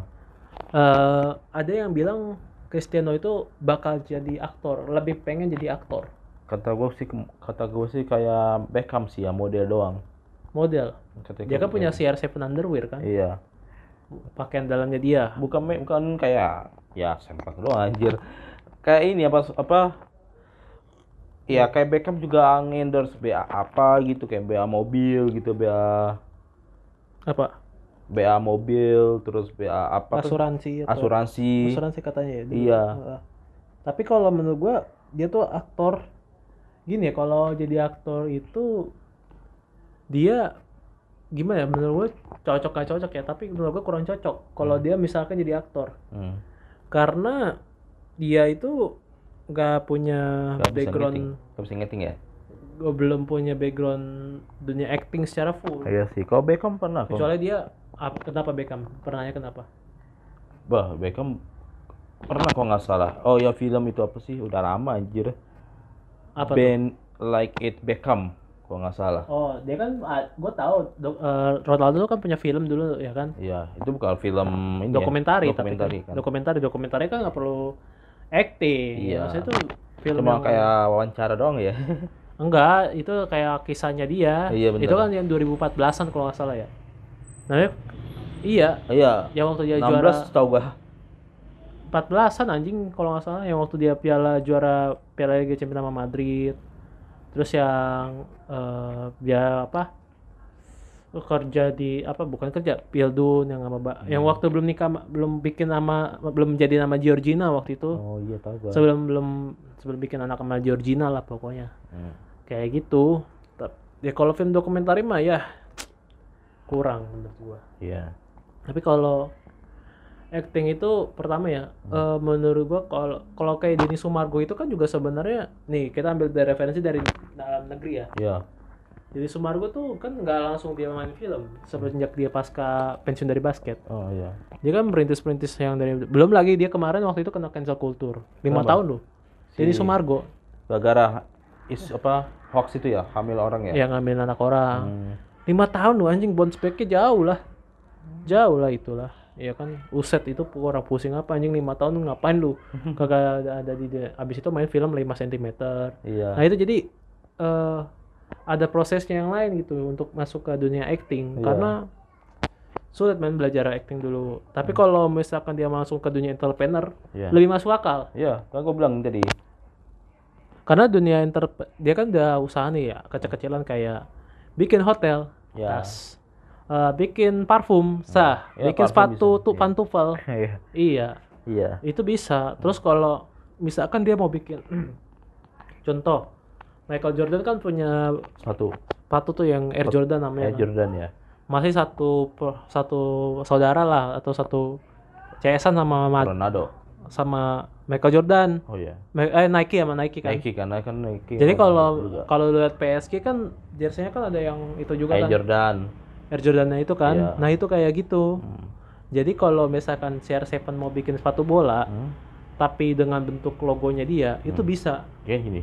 Eh ada yang bilang Cristiano itu bakal jadi aktor, lebih pengen jadi aktor, Kata gue sih kata gue sih kayak Beckham sih ya model doang. model. Kata Dia kan punya CR7 underwear kan, Iya. pakaian dalamnya dia. Bukan bukan kayak ya sempak doang anjir. Kayak ini apa apa Ya kayak Beckham juga endorse BA apa gitu kayak BA mobil gitu BA Apa? BA mobil terus BA apa tuh? Asuransi atau asuransi asuransi katanya ya. dulu. Iya. Tapi kalau menurut gua dia tuh aktor gini ya kalau jadi aktor itu dia gimana ya menurut gue cocok gak cocok ya tapi menurut gue kurang cocok kalau dia misalkan jadi aktor Hmm. karena dia itu nggak punya Gak background Gak bisa ngeting ya? gue belum punya background dunia acting secara full Iya sih. Kalau Beckham pernah kok. kecuali dia ap- kenapa Beckham pernahnya kenapa Bah, Beckham pernah kok nggak salah. Oh ya film itu apa sih? Udah lama anjir. Apa tuh? Band Like It Beckham. Kok nggak salah. oh dia kan gue tahu do, eh, Ronaldo kan punya film dulu ya kan Iya, itu bukan film ini ya, dokumentari, dokumentari tapi kan. dokumentari dokumentari kan nggak perlu acting Iya. maksudnya itu film Cuma yang- kayak wawancara doang ya. enggak itu kayak kisahnya dia Iya, bener. itu kan yang 2014an kalau nggak salah ya nah iya Iya. yang waktu dia 16 juara tau gak? 14an anjing kalau nggak salah yang waktu dia piala juara piala Liga Champions sama Madrid. Terus yang eh, dia apa? Kerja di apa? Bukan kerja Pildun yang sama Mbak- yang waktu belum nikah belum bikin nama belum jadi nama Georgina waktu itu. Oh iya tau gua. sebelum belum sebelum bikin anak sama Georgina lah pokoknya. Hmm. kayak gitu. Ya kalau film dokumenter mah ya kurang menurut gua. Iya. tapi kalau acting itu pertama ya eh, menurut gua kalau kalau kayak Denny Sumargo itu kan juga sebenarnya nih kita ambil dari referensi dari dalam negeri ya. Iya. Denny Sumargo tuh kan nggak langsung dia main film semenjak dia pasca pensiun dari basket. Oh iya. dia kan merintis-merintis yang dari belum lagi dia kemarin waktu itu kena cancel kultur lima tahun loh. Denny Si- Sumargo. Gara-gara is apa hoax itu ya, hamil orang ya. yang ngambil anak orang. Hmm. lima tahun loh anjing bounce backnya jauh lah. Jauh lah itulah ya kan uset itu orang pusing apa anjing lima tahun lu ngapain lu kagak ada, ada di abis itu main film 5 cm Iya. nah itu jadi eh ada prosesnya yang lain gitu untuk masuk ke dunia acting Iya. karena sulit main belajar acting dulu tapi kalau misalkan dia langsung ke dunia entrepreneur Iya. lebih masuk akal Iya, kan gua bilang tadi. karena dunia inter dia kan udah usaha nih ya kecil-kecilan kayak bikin hotel Ya. tas Eh, bikin parfum sah Ya, bikin parfum sepatu bisa, tuh iya. pantufel Iya. iya Iya. itu bisa terus kalau misalkan dia mau bikin contoh Michael Jordan kan punya Satu. sepatu tuh yang Air Jordan namanya Air kan. Jordan ya. masih satu satu saudara lah atau satu CS-an sama Ma- Ronaldo. sama Michael Jordan Oh iya. Eh Nike sama Nike kan Nike karena kan Nike. Jadi kalau kalau lihat PSG kan jersey-nya kan ada yang itu juga Air kan. Jordan. Air Jordan-nya itu kan. Iya. Nah, itu kayak gitu. Hmm. Jadi kalau misalkan CR7 mau bikin sepatu bola Hmm. tapi dengan bentuk logonya dia, itu bisa. Ya gini.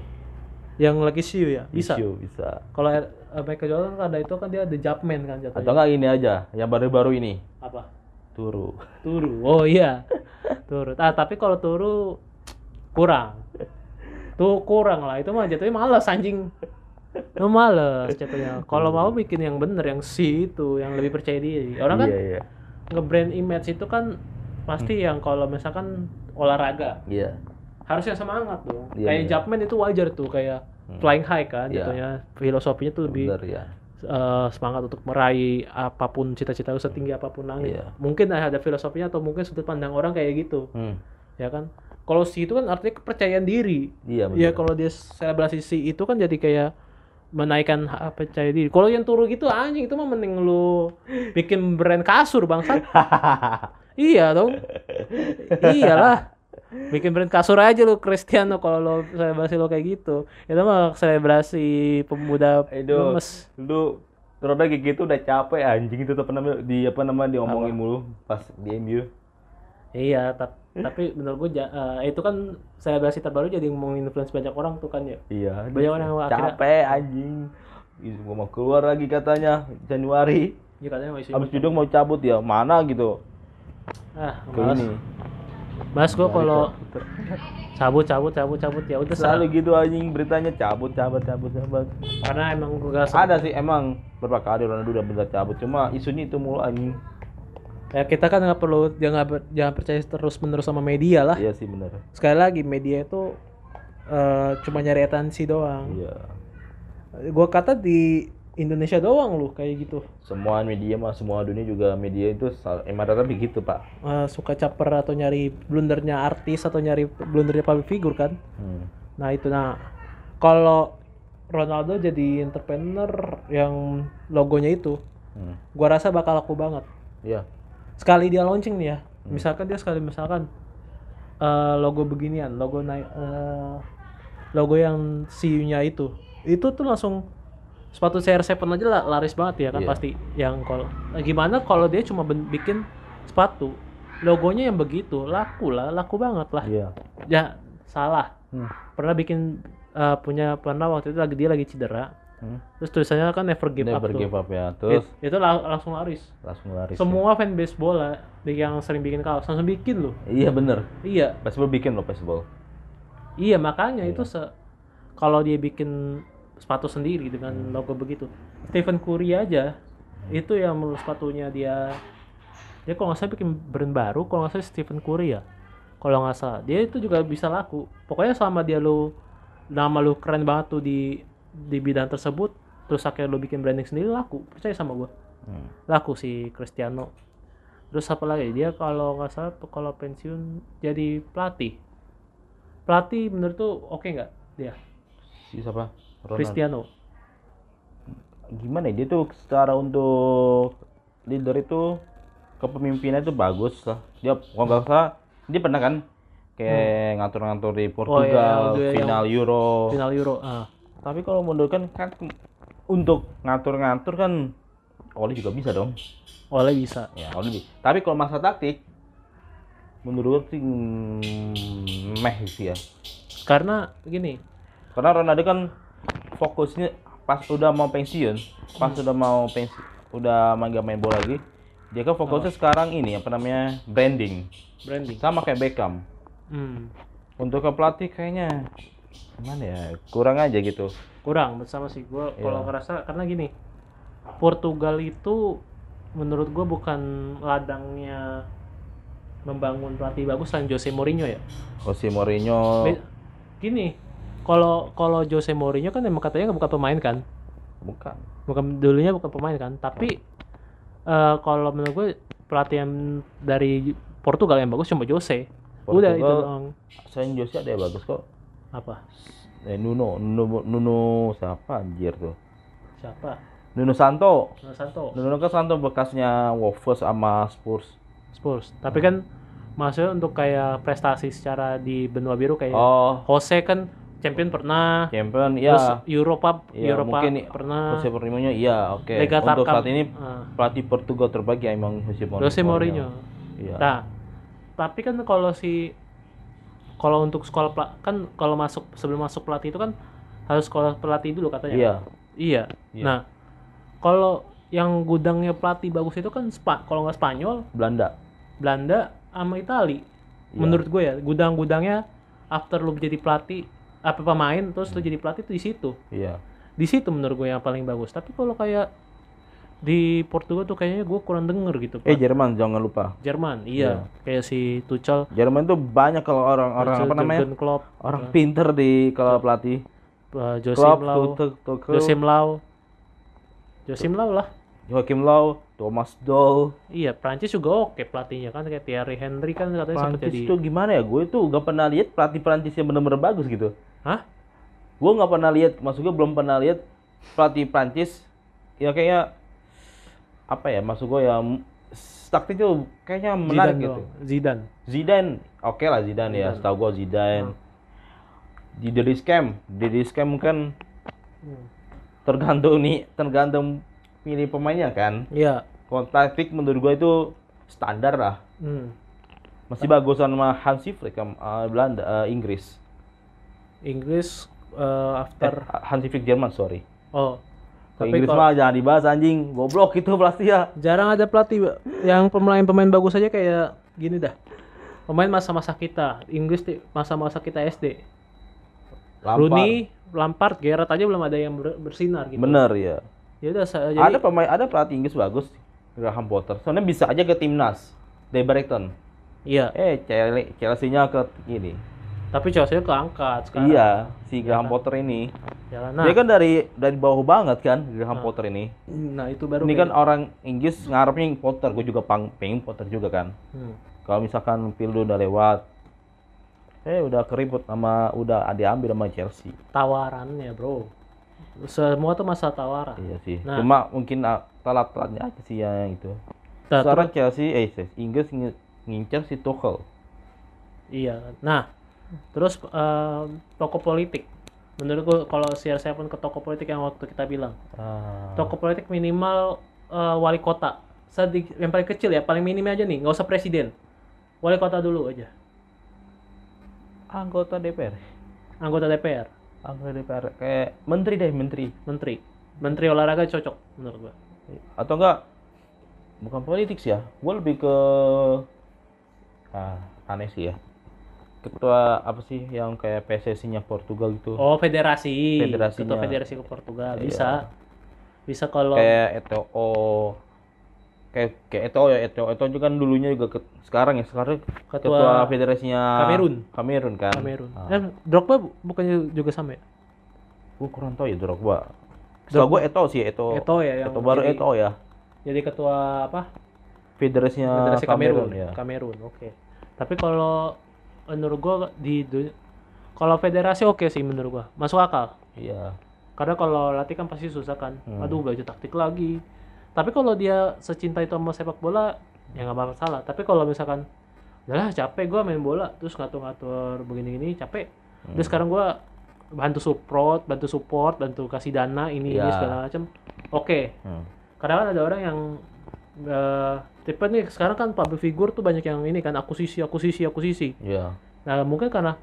Yang lagi shoe ya, bisa. Issue, bisa. Kalau eh, Michael Jordan kan ada itu kan dia ada Jumpman kan jatuhnya. Atau enggak ini aja, yang baru-baru ini. Apa? Turu. Turu. Oh iya. Turu. Ah, tapi kalau Turu kurang. Tuh kurang lah. Itu mah jatuhnya males anjing. Itu males jatuhnya. Kalau mau bikin yang bener, yang si itu, yang lebih percaya diri. Orang kan Iya, iya. nge-brand image itu kan pasti yang kalau misalkan olahraga Iya. harus yang semangat dong. Iya, kayak iya. Jumpman itu wajar tuh kayak flying high kan Iya. jatuhnya. Filosofinya tuh lebih Bener ya. eh, semangat untuk meraih apa pun cita-cita lu setinggi apa pun langit. Iya. Mungkin ada filosofinya atau mungkin sudut pandang orang kayak gitu, Hmm. ya kan? Kalau si itu kan artinya kepercayaan diri. Iya bener. Ya kalau dia selebrasi si itu kan jadi kayak menaikkan hak percaya diri. Kalau yang turu gitu anjing itu mah mending lu bikin brand kasur bangsat. iya dong. Iyalah. Bikin brand kasur aja lu Cristiano kalau lo selebrasi lo kayak gitu. Itu mah selebrasi pemuda Aduh, lemes. lu roda kayak gitu udah capek anjing itu apa namanya di apa namanya diomongin mulu pas di MU. Iya, tap- tapi menurut gue ja- eh, itu kan selebrasi terbaru jadi ngomongin influence banyak orang tuh kan ya. Iya. Banyak orang yang akhirnya- capek anjing. Gua mau keluar lagi katanya Januari. Ya katanya mau isi. Habis duduk mau cabut ya. Mana gitu. Ah, Ke ini. Mas gue kalau cabut cabut cabut cabut ya udah Selalu gitu anjing beritanya cabut cabut cabut cabut. karena emang gue gak Ada sih emang beberapa kali Ronaldo udah bener cabut cuma isunya itu mulu anjing. Ya kita kan nggak perlu jangan jangan percaya terus menerus sama media lah. Iya sih bener. Sekali lagi media itu eh, cuma nyari atensi doang. Iya. Gua kata di Indonesia doang loh kayak gitu. Semua media mah semua dunia juga media itu emang rata begitu pak. Eh, suka caper atau nyari blundernya artis atau nyari blundernya public figure kan. Hmm. Nah itu nah kalau Ronaldo jadi entrepreneur yang logonya itu, Hmm. gua rasa bakal laku banget. Iya. Sekali dia launching nih ya, misalkan dia sekali misalkan eh, logo beginian, logo naik eh, logo yang CU-nya itu, itu tuh langsung sepatu CR7 aja lah, laris banget ya kan Iya. pasti yang kalau gimana kalau dia cuma ben- bikin sepatu logonya yang begitu laku lah laku banget lah Iya. ya salah Hmm. pernah bikin eh, punya pernah waktu itu lagi dia lagi cedera Hmm. terus tulisannya kan never give up Never tuh. give up ya. Terus? It- itu la- langsung laris. Langsung lari. semua fanbase bola yang sering bikin kaos langsung bikin loh. Iya bener. iya. Baseball bikin loh baseball. iya makanya itu se kalau dia bikin sepatu sendiri dengan logo begitu. Stephen Curry aja itu yang menurut sepatunya dia dia kalau nggak salah bikin brand baru kalau nggak salah Stephen Curry ya. Kalau nggak salah dia itu juga bisa laku. Pokoknya selama dia lu nama lu keren banget tuh di di bidang tersebut terus akhirnya lu bikin branding sendiri laku percaya sama gua Hmm. laku si Cristiano terus apa lagi dia kalau nggak salah kalau pensiun jadi pelatih pelatih menurut tuh oke nggak dia Si siapa? Ronald. Cristiano Gimana ya? Dia tuh secara untuk leader itu kepemimpinan itu bagus lah. Dia kalau nggak salah dia pernah kan kayak ngatur-ngatur di Portugal, Hmm. Oh, iya, final Euro. final Euro ah Tapi kalau menurut kan kan untuk ngatur-ngatur kan Oli juga bisa dong. oleh bisa Ya, Oli bisa. Tapi kalau masa taktik menurut gue sih mm, meh sih ya. karena gini Karena Ronaldo kan fokusnya pas udah mau pensiun, pas udah mau pensi, udah main gak main bola lagi, dia kan fokusnya sekarang ini apa namanya branding, branding sama kayak Beckham. hmm. Untuk ke pelatih kayaknya gimana ya kurang aja gitu. kurang bersama sih gua kalau Iya. ngerasa karena gini Portugal itu menurut gua bukan ladangnya membangun pelatih bagus selain Jose Mourinho ya Jose Mourinho gini kalau kalau Jose Mourinho kan emang katanya bukan pemain kan bukan. bukan dulunya bukan pemain kan tapi eh, kalau menurut gue pelatih yang dari Portugal yang bagus cuma Jose udah itu Portugal- doang Selain Jose ada yang bagus kok. Apa Eh, Nuno, Nuno, Nuno siapa anjir tuh? siapa Nuno Santo. Nuno Santo Nuno kan Santo bekasnya Wolves sama Spurs. Spurs tapi kan maksudnya untuk kayak prestasi secara di benua biru kayak Oh, Jose kan champion pernah champion terus ya. Europa Ya, Europa mungkin pernah Jose Mourinho iya oke. Liga Untuk Tarkam. saat ini Ah. pelatih Portugal terbaik ya emang Jose Mourinho. Jose Mourinho Iya. Nah, tapi kan kalau si kalau untuk sekolah pela- kan kalau masuk sebelum masuk pelatih itu kan harus sekolah pelatih dulu katanya. Iya. Iya. Iya. Nah, kalau yang gudangnya pelatih bagus itu kan Spa, kalau nggak Spanyol, Belanda. Belanda sama Itali. Iya. Menurut gue ya, gudang-gudangnya after lu jadi pelatih apa pemain terus lu jadi pelatih itu di situ. Iya. Di situ menurut gue yang paling bagus. Tapi kalau kayak di Portugal tuh kayaknya gue kurang denger gitu. Eh Pak. Jerman jangan lupa. Jerman, iya. Kayak si Tuchel Jerman tuh banyak kalau orang-orang apa namanya? Jurgen Klopp, Orang pinter di kalau pelatih. uh, Josim Klopp, Lau, Tuchel, Tuchel, Josim Lau, Josim Lau lah. Joachim Low, Thomas Doll. Iya, Prancis juga oke pelatihnya kan kayak Thierry Henry kan katanya sempat Prancis jadi. itu gimana ya? Gue tuh gak pernah lihat pelatih Prancis yang bener-bener bagus gitu. Hah? Gue nggak pernah lihat, maksud gue belum pernah lihat pelatih Prancis ya kayaknya apa ya? Maksud gue ya taktik tuh kayaknya menarik Zidane gitu. doang. Zidane. Zidane, oke lah Zidane, ya, Zidane. setahu gue Zidane. Di The Scam, The Scam kan Hmm. tergantung nih, tergantung pilih pemainnya kan. Iya. Kalau taktik menurut gue itu standar lah. Hmm. Masih bagusan sama Hansi Flick uh, Belanda, uh, Inggris. Inggris uh, Eh, after Hansi Flick Jerman, sorry. oh. Tapi Inggris kalau mah jangan dibahas anjing, goblok itu pelatih ya. jarang ada pelatih yang pemain-pemain bagus aja kayak gini dah. Pemain masa-masa kita, Inggris masa-masa kita SD. Lampard. Rooney, Lampard, Gerrard aja belum ada yang ber- bersinar gitu. Bener ya. Ya udah jadi Ada pemain, ada pelatih Inggris bagus, Graham Potter. Soalnya bisa aja ke timnas, Brighton. iya, Eh, Chelsea- Chelsea-nya ke ini. Tapi Chelsea keangkat sekarang. Iya, si Graham Potter ini. Ya, nah, Dia kan dari dari bawah banget kan, Graham Potter ini. nah itu baru Ini kan orang Inggris ngarepnya Potter, gue juga pang, pengen Potter juga kan. Hmm. Kalau misalkan Pildo udah lewat, eh udah keribut sama udah diambil sama Chelsea. tawarannya, Bro. semua tuh masa tawaran Iya sih. Nah. Cuma mungkin ah, telat-telatnya aja sih yang itu. Nah, Sekarang Chelsea, eh Inggris ngi- ngincer si Tuchel. Iya. Nah, terus eh, toko politik. Menurut gua kalau CR7 ke toko politik yang waktu kita bilang, Ah, toko politik minimal eh, wali kota. Sedik, yang paling kecil ya, paling minim aja nih, nggak usah presiden. Wali kota dulu aja. anggota DPR. Anggota DPR, Anggota DPR kayak menteri deh, menteri. menteri. Menteri olahraga cocok menurut gua. Atau enggak bukan politik sih ya. Gue lebih ke ah, aneh sih ya. Ketua apa sih yang kayak PSSI-nya Portugal gitu. Oh, federasi. Federasinya. Ketua federasi ke Portugal. Iya. Bisa. Bisa kalau kayak ETO kayak kayak ETO ya ETO ETO juga kan dulunya juga ke- sekarang ya sekarang ketua, Ketua federasinya Kamerun. Kamerun kan Kamerun. ah. Eh, Drogba bu- bukannya juga sama ya? gue kurang tahu ya Drogba Setahu gue ETO sih ETO Eto ya yang ETO baru jadi, ETO ya jadi ketua apa? federasinya Federasi Kamerun, ya Kamerun, oke. Tapi kalau menurut gua di kalau federasi oke sih menurut gua, masuk akal. iya Karena kalau latih kan pasti susah kan. Hmm. Aduh belajar taktik lagi. Tapi kalau dia secinta itu sama sepak bola, ya nggak bakal salah. Tapi kalau misalkan, udahlah capek gua main bola, terus ngatur-ngatur begini-gini, capek. Hmm. Terus sekarang gua bantu support, bantu support, bantu kasih dana ini ini Ya. segala macam. Oke, Hmm. kadang kan ada orang yang eh tipe nih sekarang kan public figure tuh banyak yang ini kan akuisisi akuisisi akuisisi. Iya. Nah mungkin karena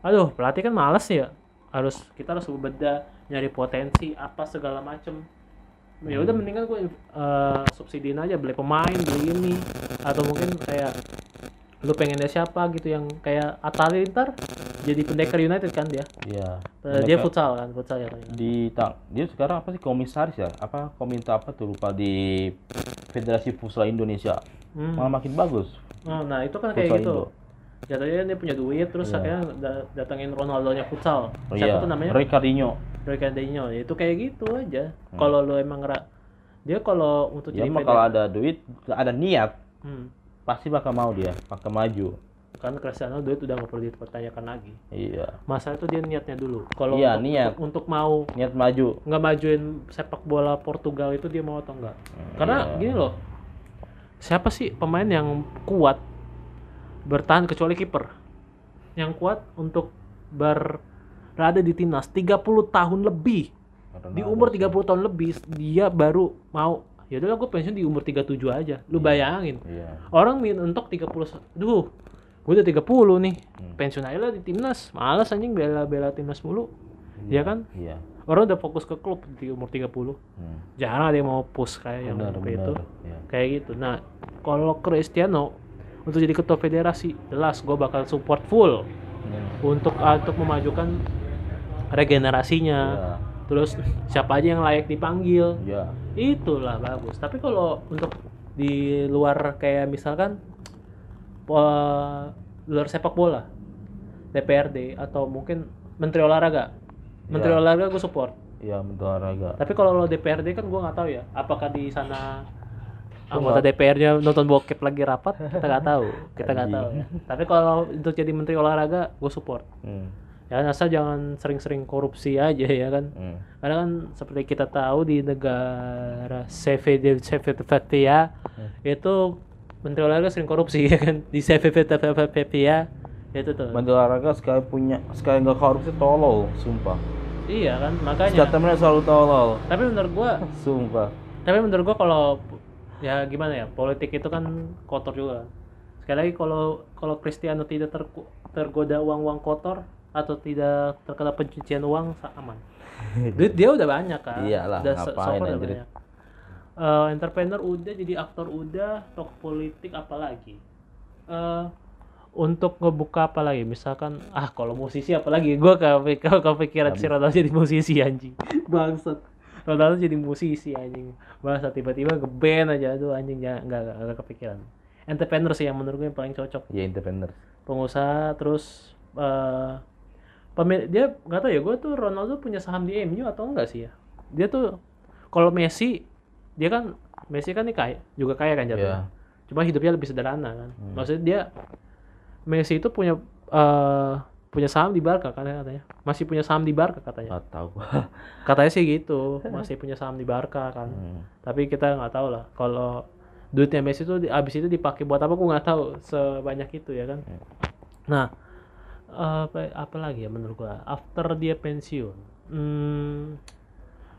aduh pelatih kan males ya. Harus kita harus berbeda nyari potensi apa segala macem. Ya udah mendingan gue eh, subsidiin aja beli pemain beli ini. Atau mungkin kayak lu pengennya siapa gitu yang kayak Atali ntar jadi pendekar United kan dia iya Eh, dia futsal kan futsal ya kan di ta- dia sekarang apa sih komisaris ya apa komite apa tuh lupa di Federasi Futsal Indonesia Hmm. malah makin bagus Oh, nah itu kan kayak gitu. Indo. Jatuhnya dia punya duit terus Iya. akhirnya da- datangin Ronaldo-nya futsal. Oh, Siapa iya. tuh namanya? Ricardinho Ricardinho. Ya, itu kayak gitu aja. Kalau lu emang ngera dia kalau untuk ya jadi kalau ada duit ada niat Hmm. pasti bakal mau dia bakal maju Kan Cristiano duit udah nggak perlu dipertanyakan lagi. iya Masalah itu dia niatnya dulu. Kalau Iya, untuk, niat. untuk, untuk mau niat maju nggak majuin sepak bola Portugal itu dia mau atau enggak? Karena iya. gini loh. Siapa sih pemain yang kuat bertahan kecuali kiper? Yang kuat untuk berada di timnas 30 tahun lebih. Di umur 30 tahun lebih dia baru mau ya udahlah gue pensiun di umur 37 aja. Lu bayangin. iya Orang min untuk 30 duh gue udah 30 nih. Hmm. pensiun aja lah di timnas. Malas anjing bela-bela timnas mulu. Ya kan? Iya. Orang udah fokus ke klub di umur 30 hmm. jarang ada yang mau push kayak yang benar kayak itu. Iya. kayak gitu. Nah kalau Cristiano untuk jadi ketua federasi jelas gue bakal support full Hmm. untuk ah, untuk memajukan regenerasinya. Iya. terus siapa aja yang layak dipanggil. Iya. Itulah bagus. Tapi kalau untuk di luar kayak misalkan eh, luar sepak bola DPRD atau mungkin Menteri Olahraga Menteri Iya. Olahraga gue support iya bentuk olahraga tapi kalau lo DPRD kan gue nggak tahu ya apakah di sana anggota DPR-nya nonton bokep lagi rapat kita nggak tahu kita nggak tahu ya. tapi kalau untuk jadi Menteri Olahraga gue support hmm. ya asal jangan sering-sering korupsi aja ya kan Hmm. karena kan seperti kita tahu di negara CVD CVPPA itu Menteri Olahraga sering korupsi ya kan di CVPPA itu tuh Menteri olahraga sekali punya sekali nggak korupsi tolol sumpah iya kan makanya statementnya selalu tolol tapi menurut gua sumpah tapi menurut gua kalau ya gimana ya politik itu kan kotor juga sekali lagi kalau kalau Cristiano tidak ter- tergoda uang-uang kotor atau tidak terkena pencucian uang aman duit dia udah banyak kan Iyalah, udah so- ngapain so udah anjir. Eh, entrepreneur udah jadi aktor udah tokoh politik apalagi? Eh untuk ngebuka apa lagi? Misalkan ah kalau musisi apalagi? Gue kalau kepikiran si Ronaldo jadi musisi anjing. Bangsat. Ronaldo jadi musisi anjing. Bangsat tiba-tiba ngeband aja. Tuh anjing ya nggak nggak nggak kepikiran. Entrepreneur sih yang menurut gue yang paling cocok. Ya independen pengusaha terus eh pemil dia nggak tahu ya gue tuh Ronaldo punya saham di MU atau enggak sih ya? Dia tuh kalau Messi dia kan Messi kan nih kaya juga kaya kan jatuhnya. Iya. cuma hidupnya lebih sederhana kan. Maksudnya dia Messi itu punya eh punya saham di Barca katanya katanya. Masih punya saham di Barca katanya. Nggak tahu. Katanya sih gitu masih punya saham di Barca kan. Hmm. tapi kita nggak tahu lah kalau duitnya Messi itu di- abis itu dipakai buat apa aku nggak tahu sebanyak itu ya kan. Nah apa apa lagi ya menurut gua? After dia pensiun hmm,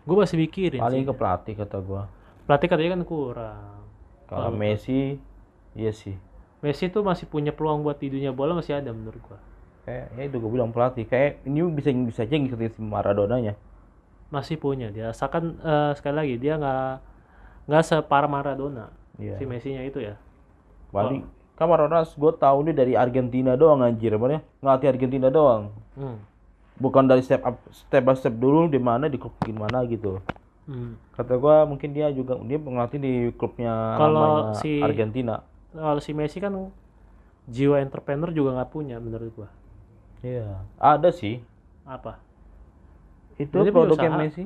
gua masih mikirin paling sih. ke pelatih kata gua pelatih katanya kan kurang. Kalau Messi iya sih. Messi tuh masih punya peluang buat di dunia bola masih ada menurut gua. Kayak ya itu gue bilang pelatih. Kayak ini bisa bisa aja ngikutin si Maradona nya masih punya. Dia asalkan eh, sekali lagi dia nggak nggak separah Maradona Iya. si Messi-nya itu ya. Paling kan Maradona gue tahu dia dari Argentina doang anjir. Mana ngelatih Argentina doang. Hmm. bukan dari step up step by step dulu di mana di klub gimana gitu Hmm. kata gua mungkin dia juga dia ngelatih di klubnya Kalau si- Argentina. Kalau si Messi kan jiwa entrepreneur juga nggak punya menurut gua. Iya. Ada sih. Apa? Itu punya produknya usaha. Messi.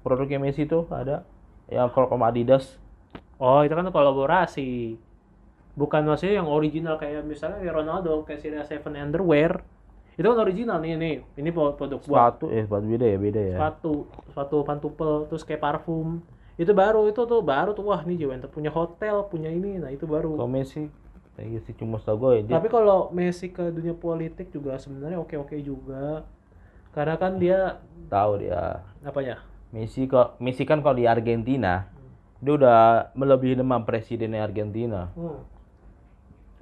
Produknya Messi itu ada. Yang kalau sama Adidas. Oh itu kan kolaborasi. Bukan maksudnya yang original kayak misalnya kayak Ronaldo kayak Series 7 underwear itu kan original nih nih. Ini produk buat sepatu eh sepatu beda ya beda ya. Sepatu sepatu pantupel terus kayak parfum. Itu baru itu tuh baru tuh. Wah nih Juventus punya hotel punya ini. Nah itu baru. Kalau Messi kayak sih cuma setahu gue ya tapi kalau Messi ke dunia politik juga sebenarnya oke oke juga. Karena kan dia tahu dia. Apa ya? Messi kok Messi kan kalau di Argentina dia udah melebihi nama presidennya Argentina. Hmm.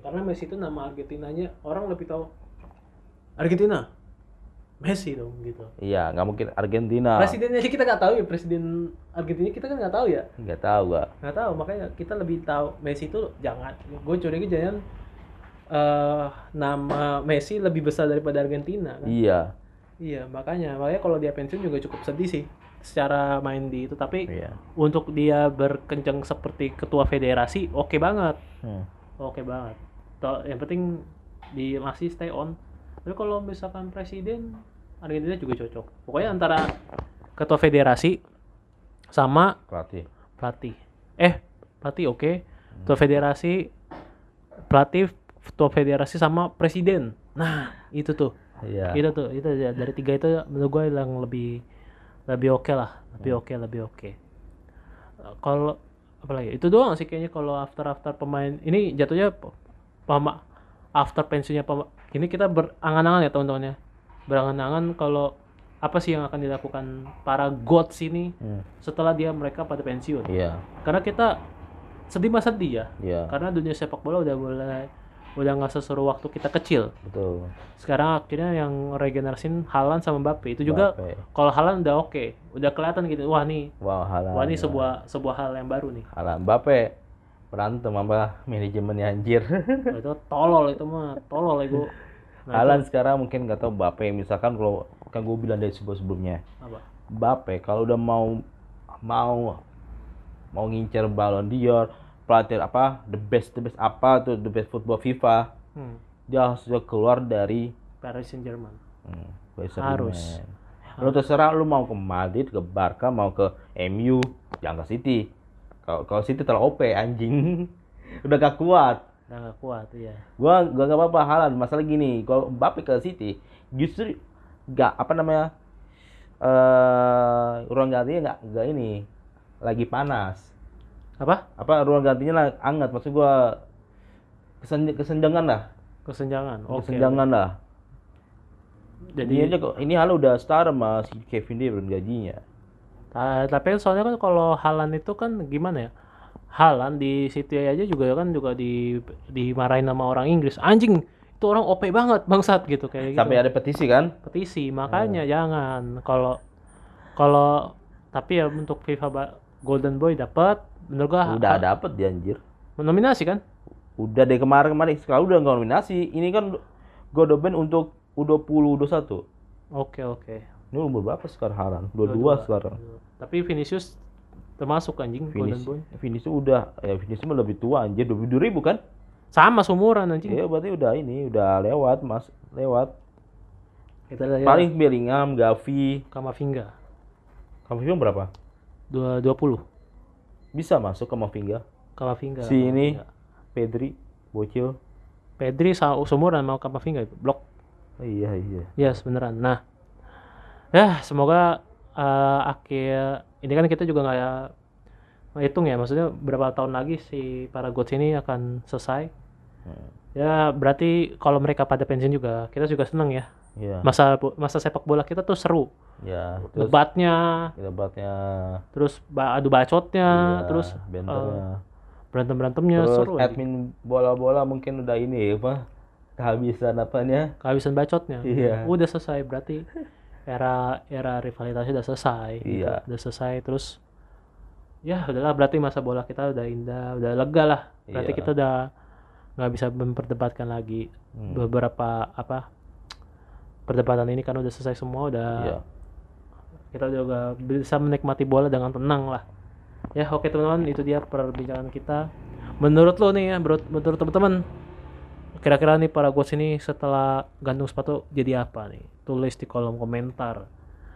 Karena Messi itu nama Argentinanya orang lebih tahu Argentina. Messi dong gitu. iya nggak mungkin Argentina Presidennya aja kita nggak tahu ya presiden Argentina kita kan nggak tahu ya. nggak tahu gua Nggak tahu makanya kita lebih tahu Messi itu jangan. Gue curiga jangan eh nama Messi lebih besar daripada Argentina kan. iya Iya makanya makanya kalau dia pensiun juga cukup sedih sih secara main di itu tapi iya untuk dia berkencang seperti ketua federasi oke banget Hmm. Oke banget. Toh, yang penting di masih stay on. Tapi kalau misalkan presiden Argentina juga cocok. Pokoknya antara ketua federasi sama pelatih pelatih. Eh, pelatih oke. Ketua federasi, pelatih, ketua federasi sama presiden. Nah, itu tuh. iya Itu tuh, itu aja. dari tiga itu menurut gue yang lebih lebih oke lah, lebih oke, lebih oke. Eh, Kalau apa lagi? Itu doang sih kayaknya kalau after after pemain ini jatuhnya pe- pema after pensiunnya pema, ini kita berangan-angan ya teman-teman ya. Berangan-angan kalau apa sih yang akan dilakukan para gods ini Hmm. setelah dia mereka pada pensiun. iya Karena kita sedih mah sedih ya. iya Karena dunia sepak bola udah mulai udah nggak seseru waktu kita kecil betul sekarang akhirnya yang regenerasin Halan sama Mbappe itu juga kalau Halan udah oke udah kelihatan gitu wah nih Wah, Haaland. wah ini sebuah sebuah hal yang baru nih Haaland. Mbappe berantem apa manajemennya anjir. Wah, itu tolol itu mah tolol itu nah, Haaland sekarang mungkin nggak tahu Mbappe misalkan kalau kan gue bilang dari sebelum sebelumnya apa Mbappe kalau udah mau mau mau ngincer Ballon d'Or pelatih apa the best the best apa tuh the best football FIFA hmm. dia harus keluar dari Paris Saint Germain hmm, Paris Harus. Saint-Germain. Lu terserah lu mau ke Madrid, ke Barca, mau ke MU, jangan ke City. Kalau kalau City terlalu OP anjing. Udah gak kuat. Udah nggak kuat iya Gua gua gak apa-apa Haaland. Masalah gini, kalau Mbappe ke City justru gak apa namanya? eh ruang gantinya nggak nggak ini lagi panas. apa Apa ruang gantinya lah hangat maksud gua kesen, kesenjangan lah. kesenjangan oke Kesenjangan lah. jadi Ini aja kok ini Haaland udah star sama si Kevin De Bruyne gajinya. Ta- tapi soalnya kan kalau Halan itu kan gimana ya Halan di City aja juga kan juga di dimarahin sama orang Inggris anjing itu orang OP banget bangsat gitu kayak gitu. Sampai ada petisi kan? petisi makanya jangan kalau kalau tapi ya untuk FIFA Golden Boy dapat menurut gua Udah dapet dia anjir. nominasi kan Udah dari kemarin-kemarin sekarang udah nggak nominasi. Ini kan Godoben untuk U20 U21. oke oke Ini umur berapa sekarang Haran? 22 sekarang. tapi Vinicius termasuk anjing Golden Boy Finish udah ya Finish mah lebih tua anjir 22 ribu kan? sama sumuran anjing Iya berarti udah ini udah lewat Mas, lewat. kita lihat Paling Bellingham, Gavi, Kamavinga Kamavinga berapa? dua dua puluh Bisa masuk Kamavinga. Kamavinga Si ini Pedri, Bocil. Pedri sumuran sama Kamavinga itu blok iya iya Ya, beneran. Nah, ya semoga eh, akhir ini kan kita juga nggak hitung ya, maksudnya berapa tahun lagi si para gods ini akan selesai. Hmm. Ya berarti kalau mereka pada pensiun juga, kita juga seneng ya. iya Masa masa sepak bola kita tuh seru, ya terus debatnya, debatnya terus ba- adu bacotnya, iya, terus benternya berantem berantemnya terus seru. aja. admin bola-bola mungkin udah ini apa kehabisan apanya Kehabisan bacotnya. Iya. Udah selesai berarti era era rivalitasnya udah selesai. gitu. Iya. Udah selesai terus ya udahlah berarti masa bola kita udah indah, udah lega lah. Berarti Iya. kita udah nggak bisa memperdebatkan lagi Hmm. beberapa apa perdebatan ini kan udah selesai semua udah iya kita juga bisa menikmati bola dengan tenang lah ya oke teman-teman itu dia perbincangan kita menurut lo nih ya menurut, menurut teman-teman kira-kira nih para gods ini setelah gantung sepatu jadi apa nih? Tulis di kolom komentar.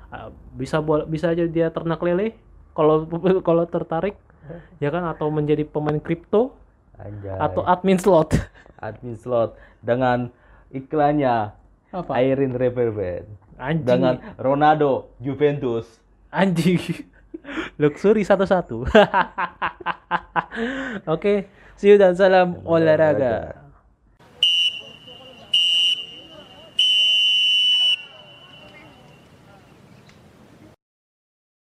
Ah, bisa bola, bisa aja dia ternak lele kalau kalau tertarik ya kan? Atau menjadi pemain kripto anjay. atau admin slot. Admin slot dengan iklannya apa? Airin Reverben anjing. dengan Ronaldo Juventus. Anjing. Luxury satu-satu. Oke see you dan salam olahraga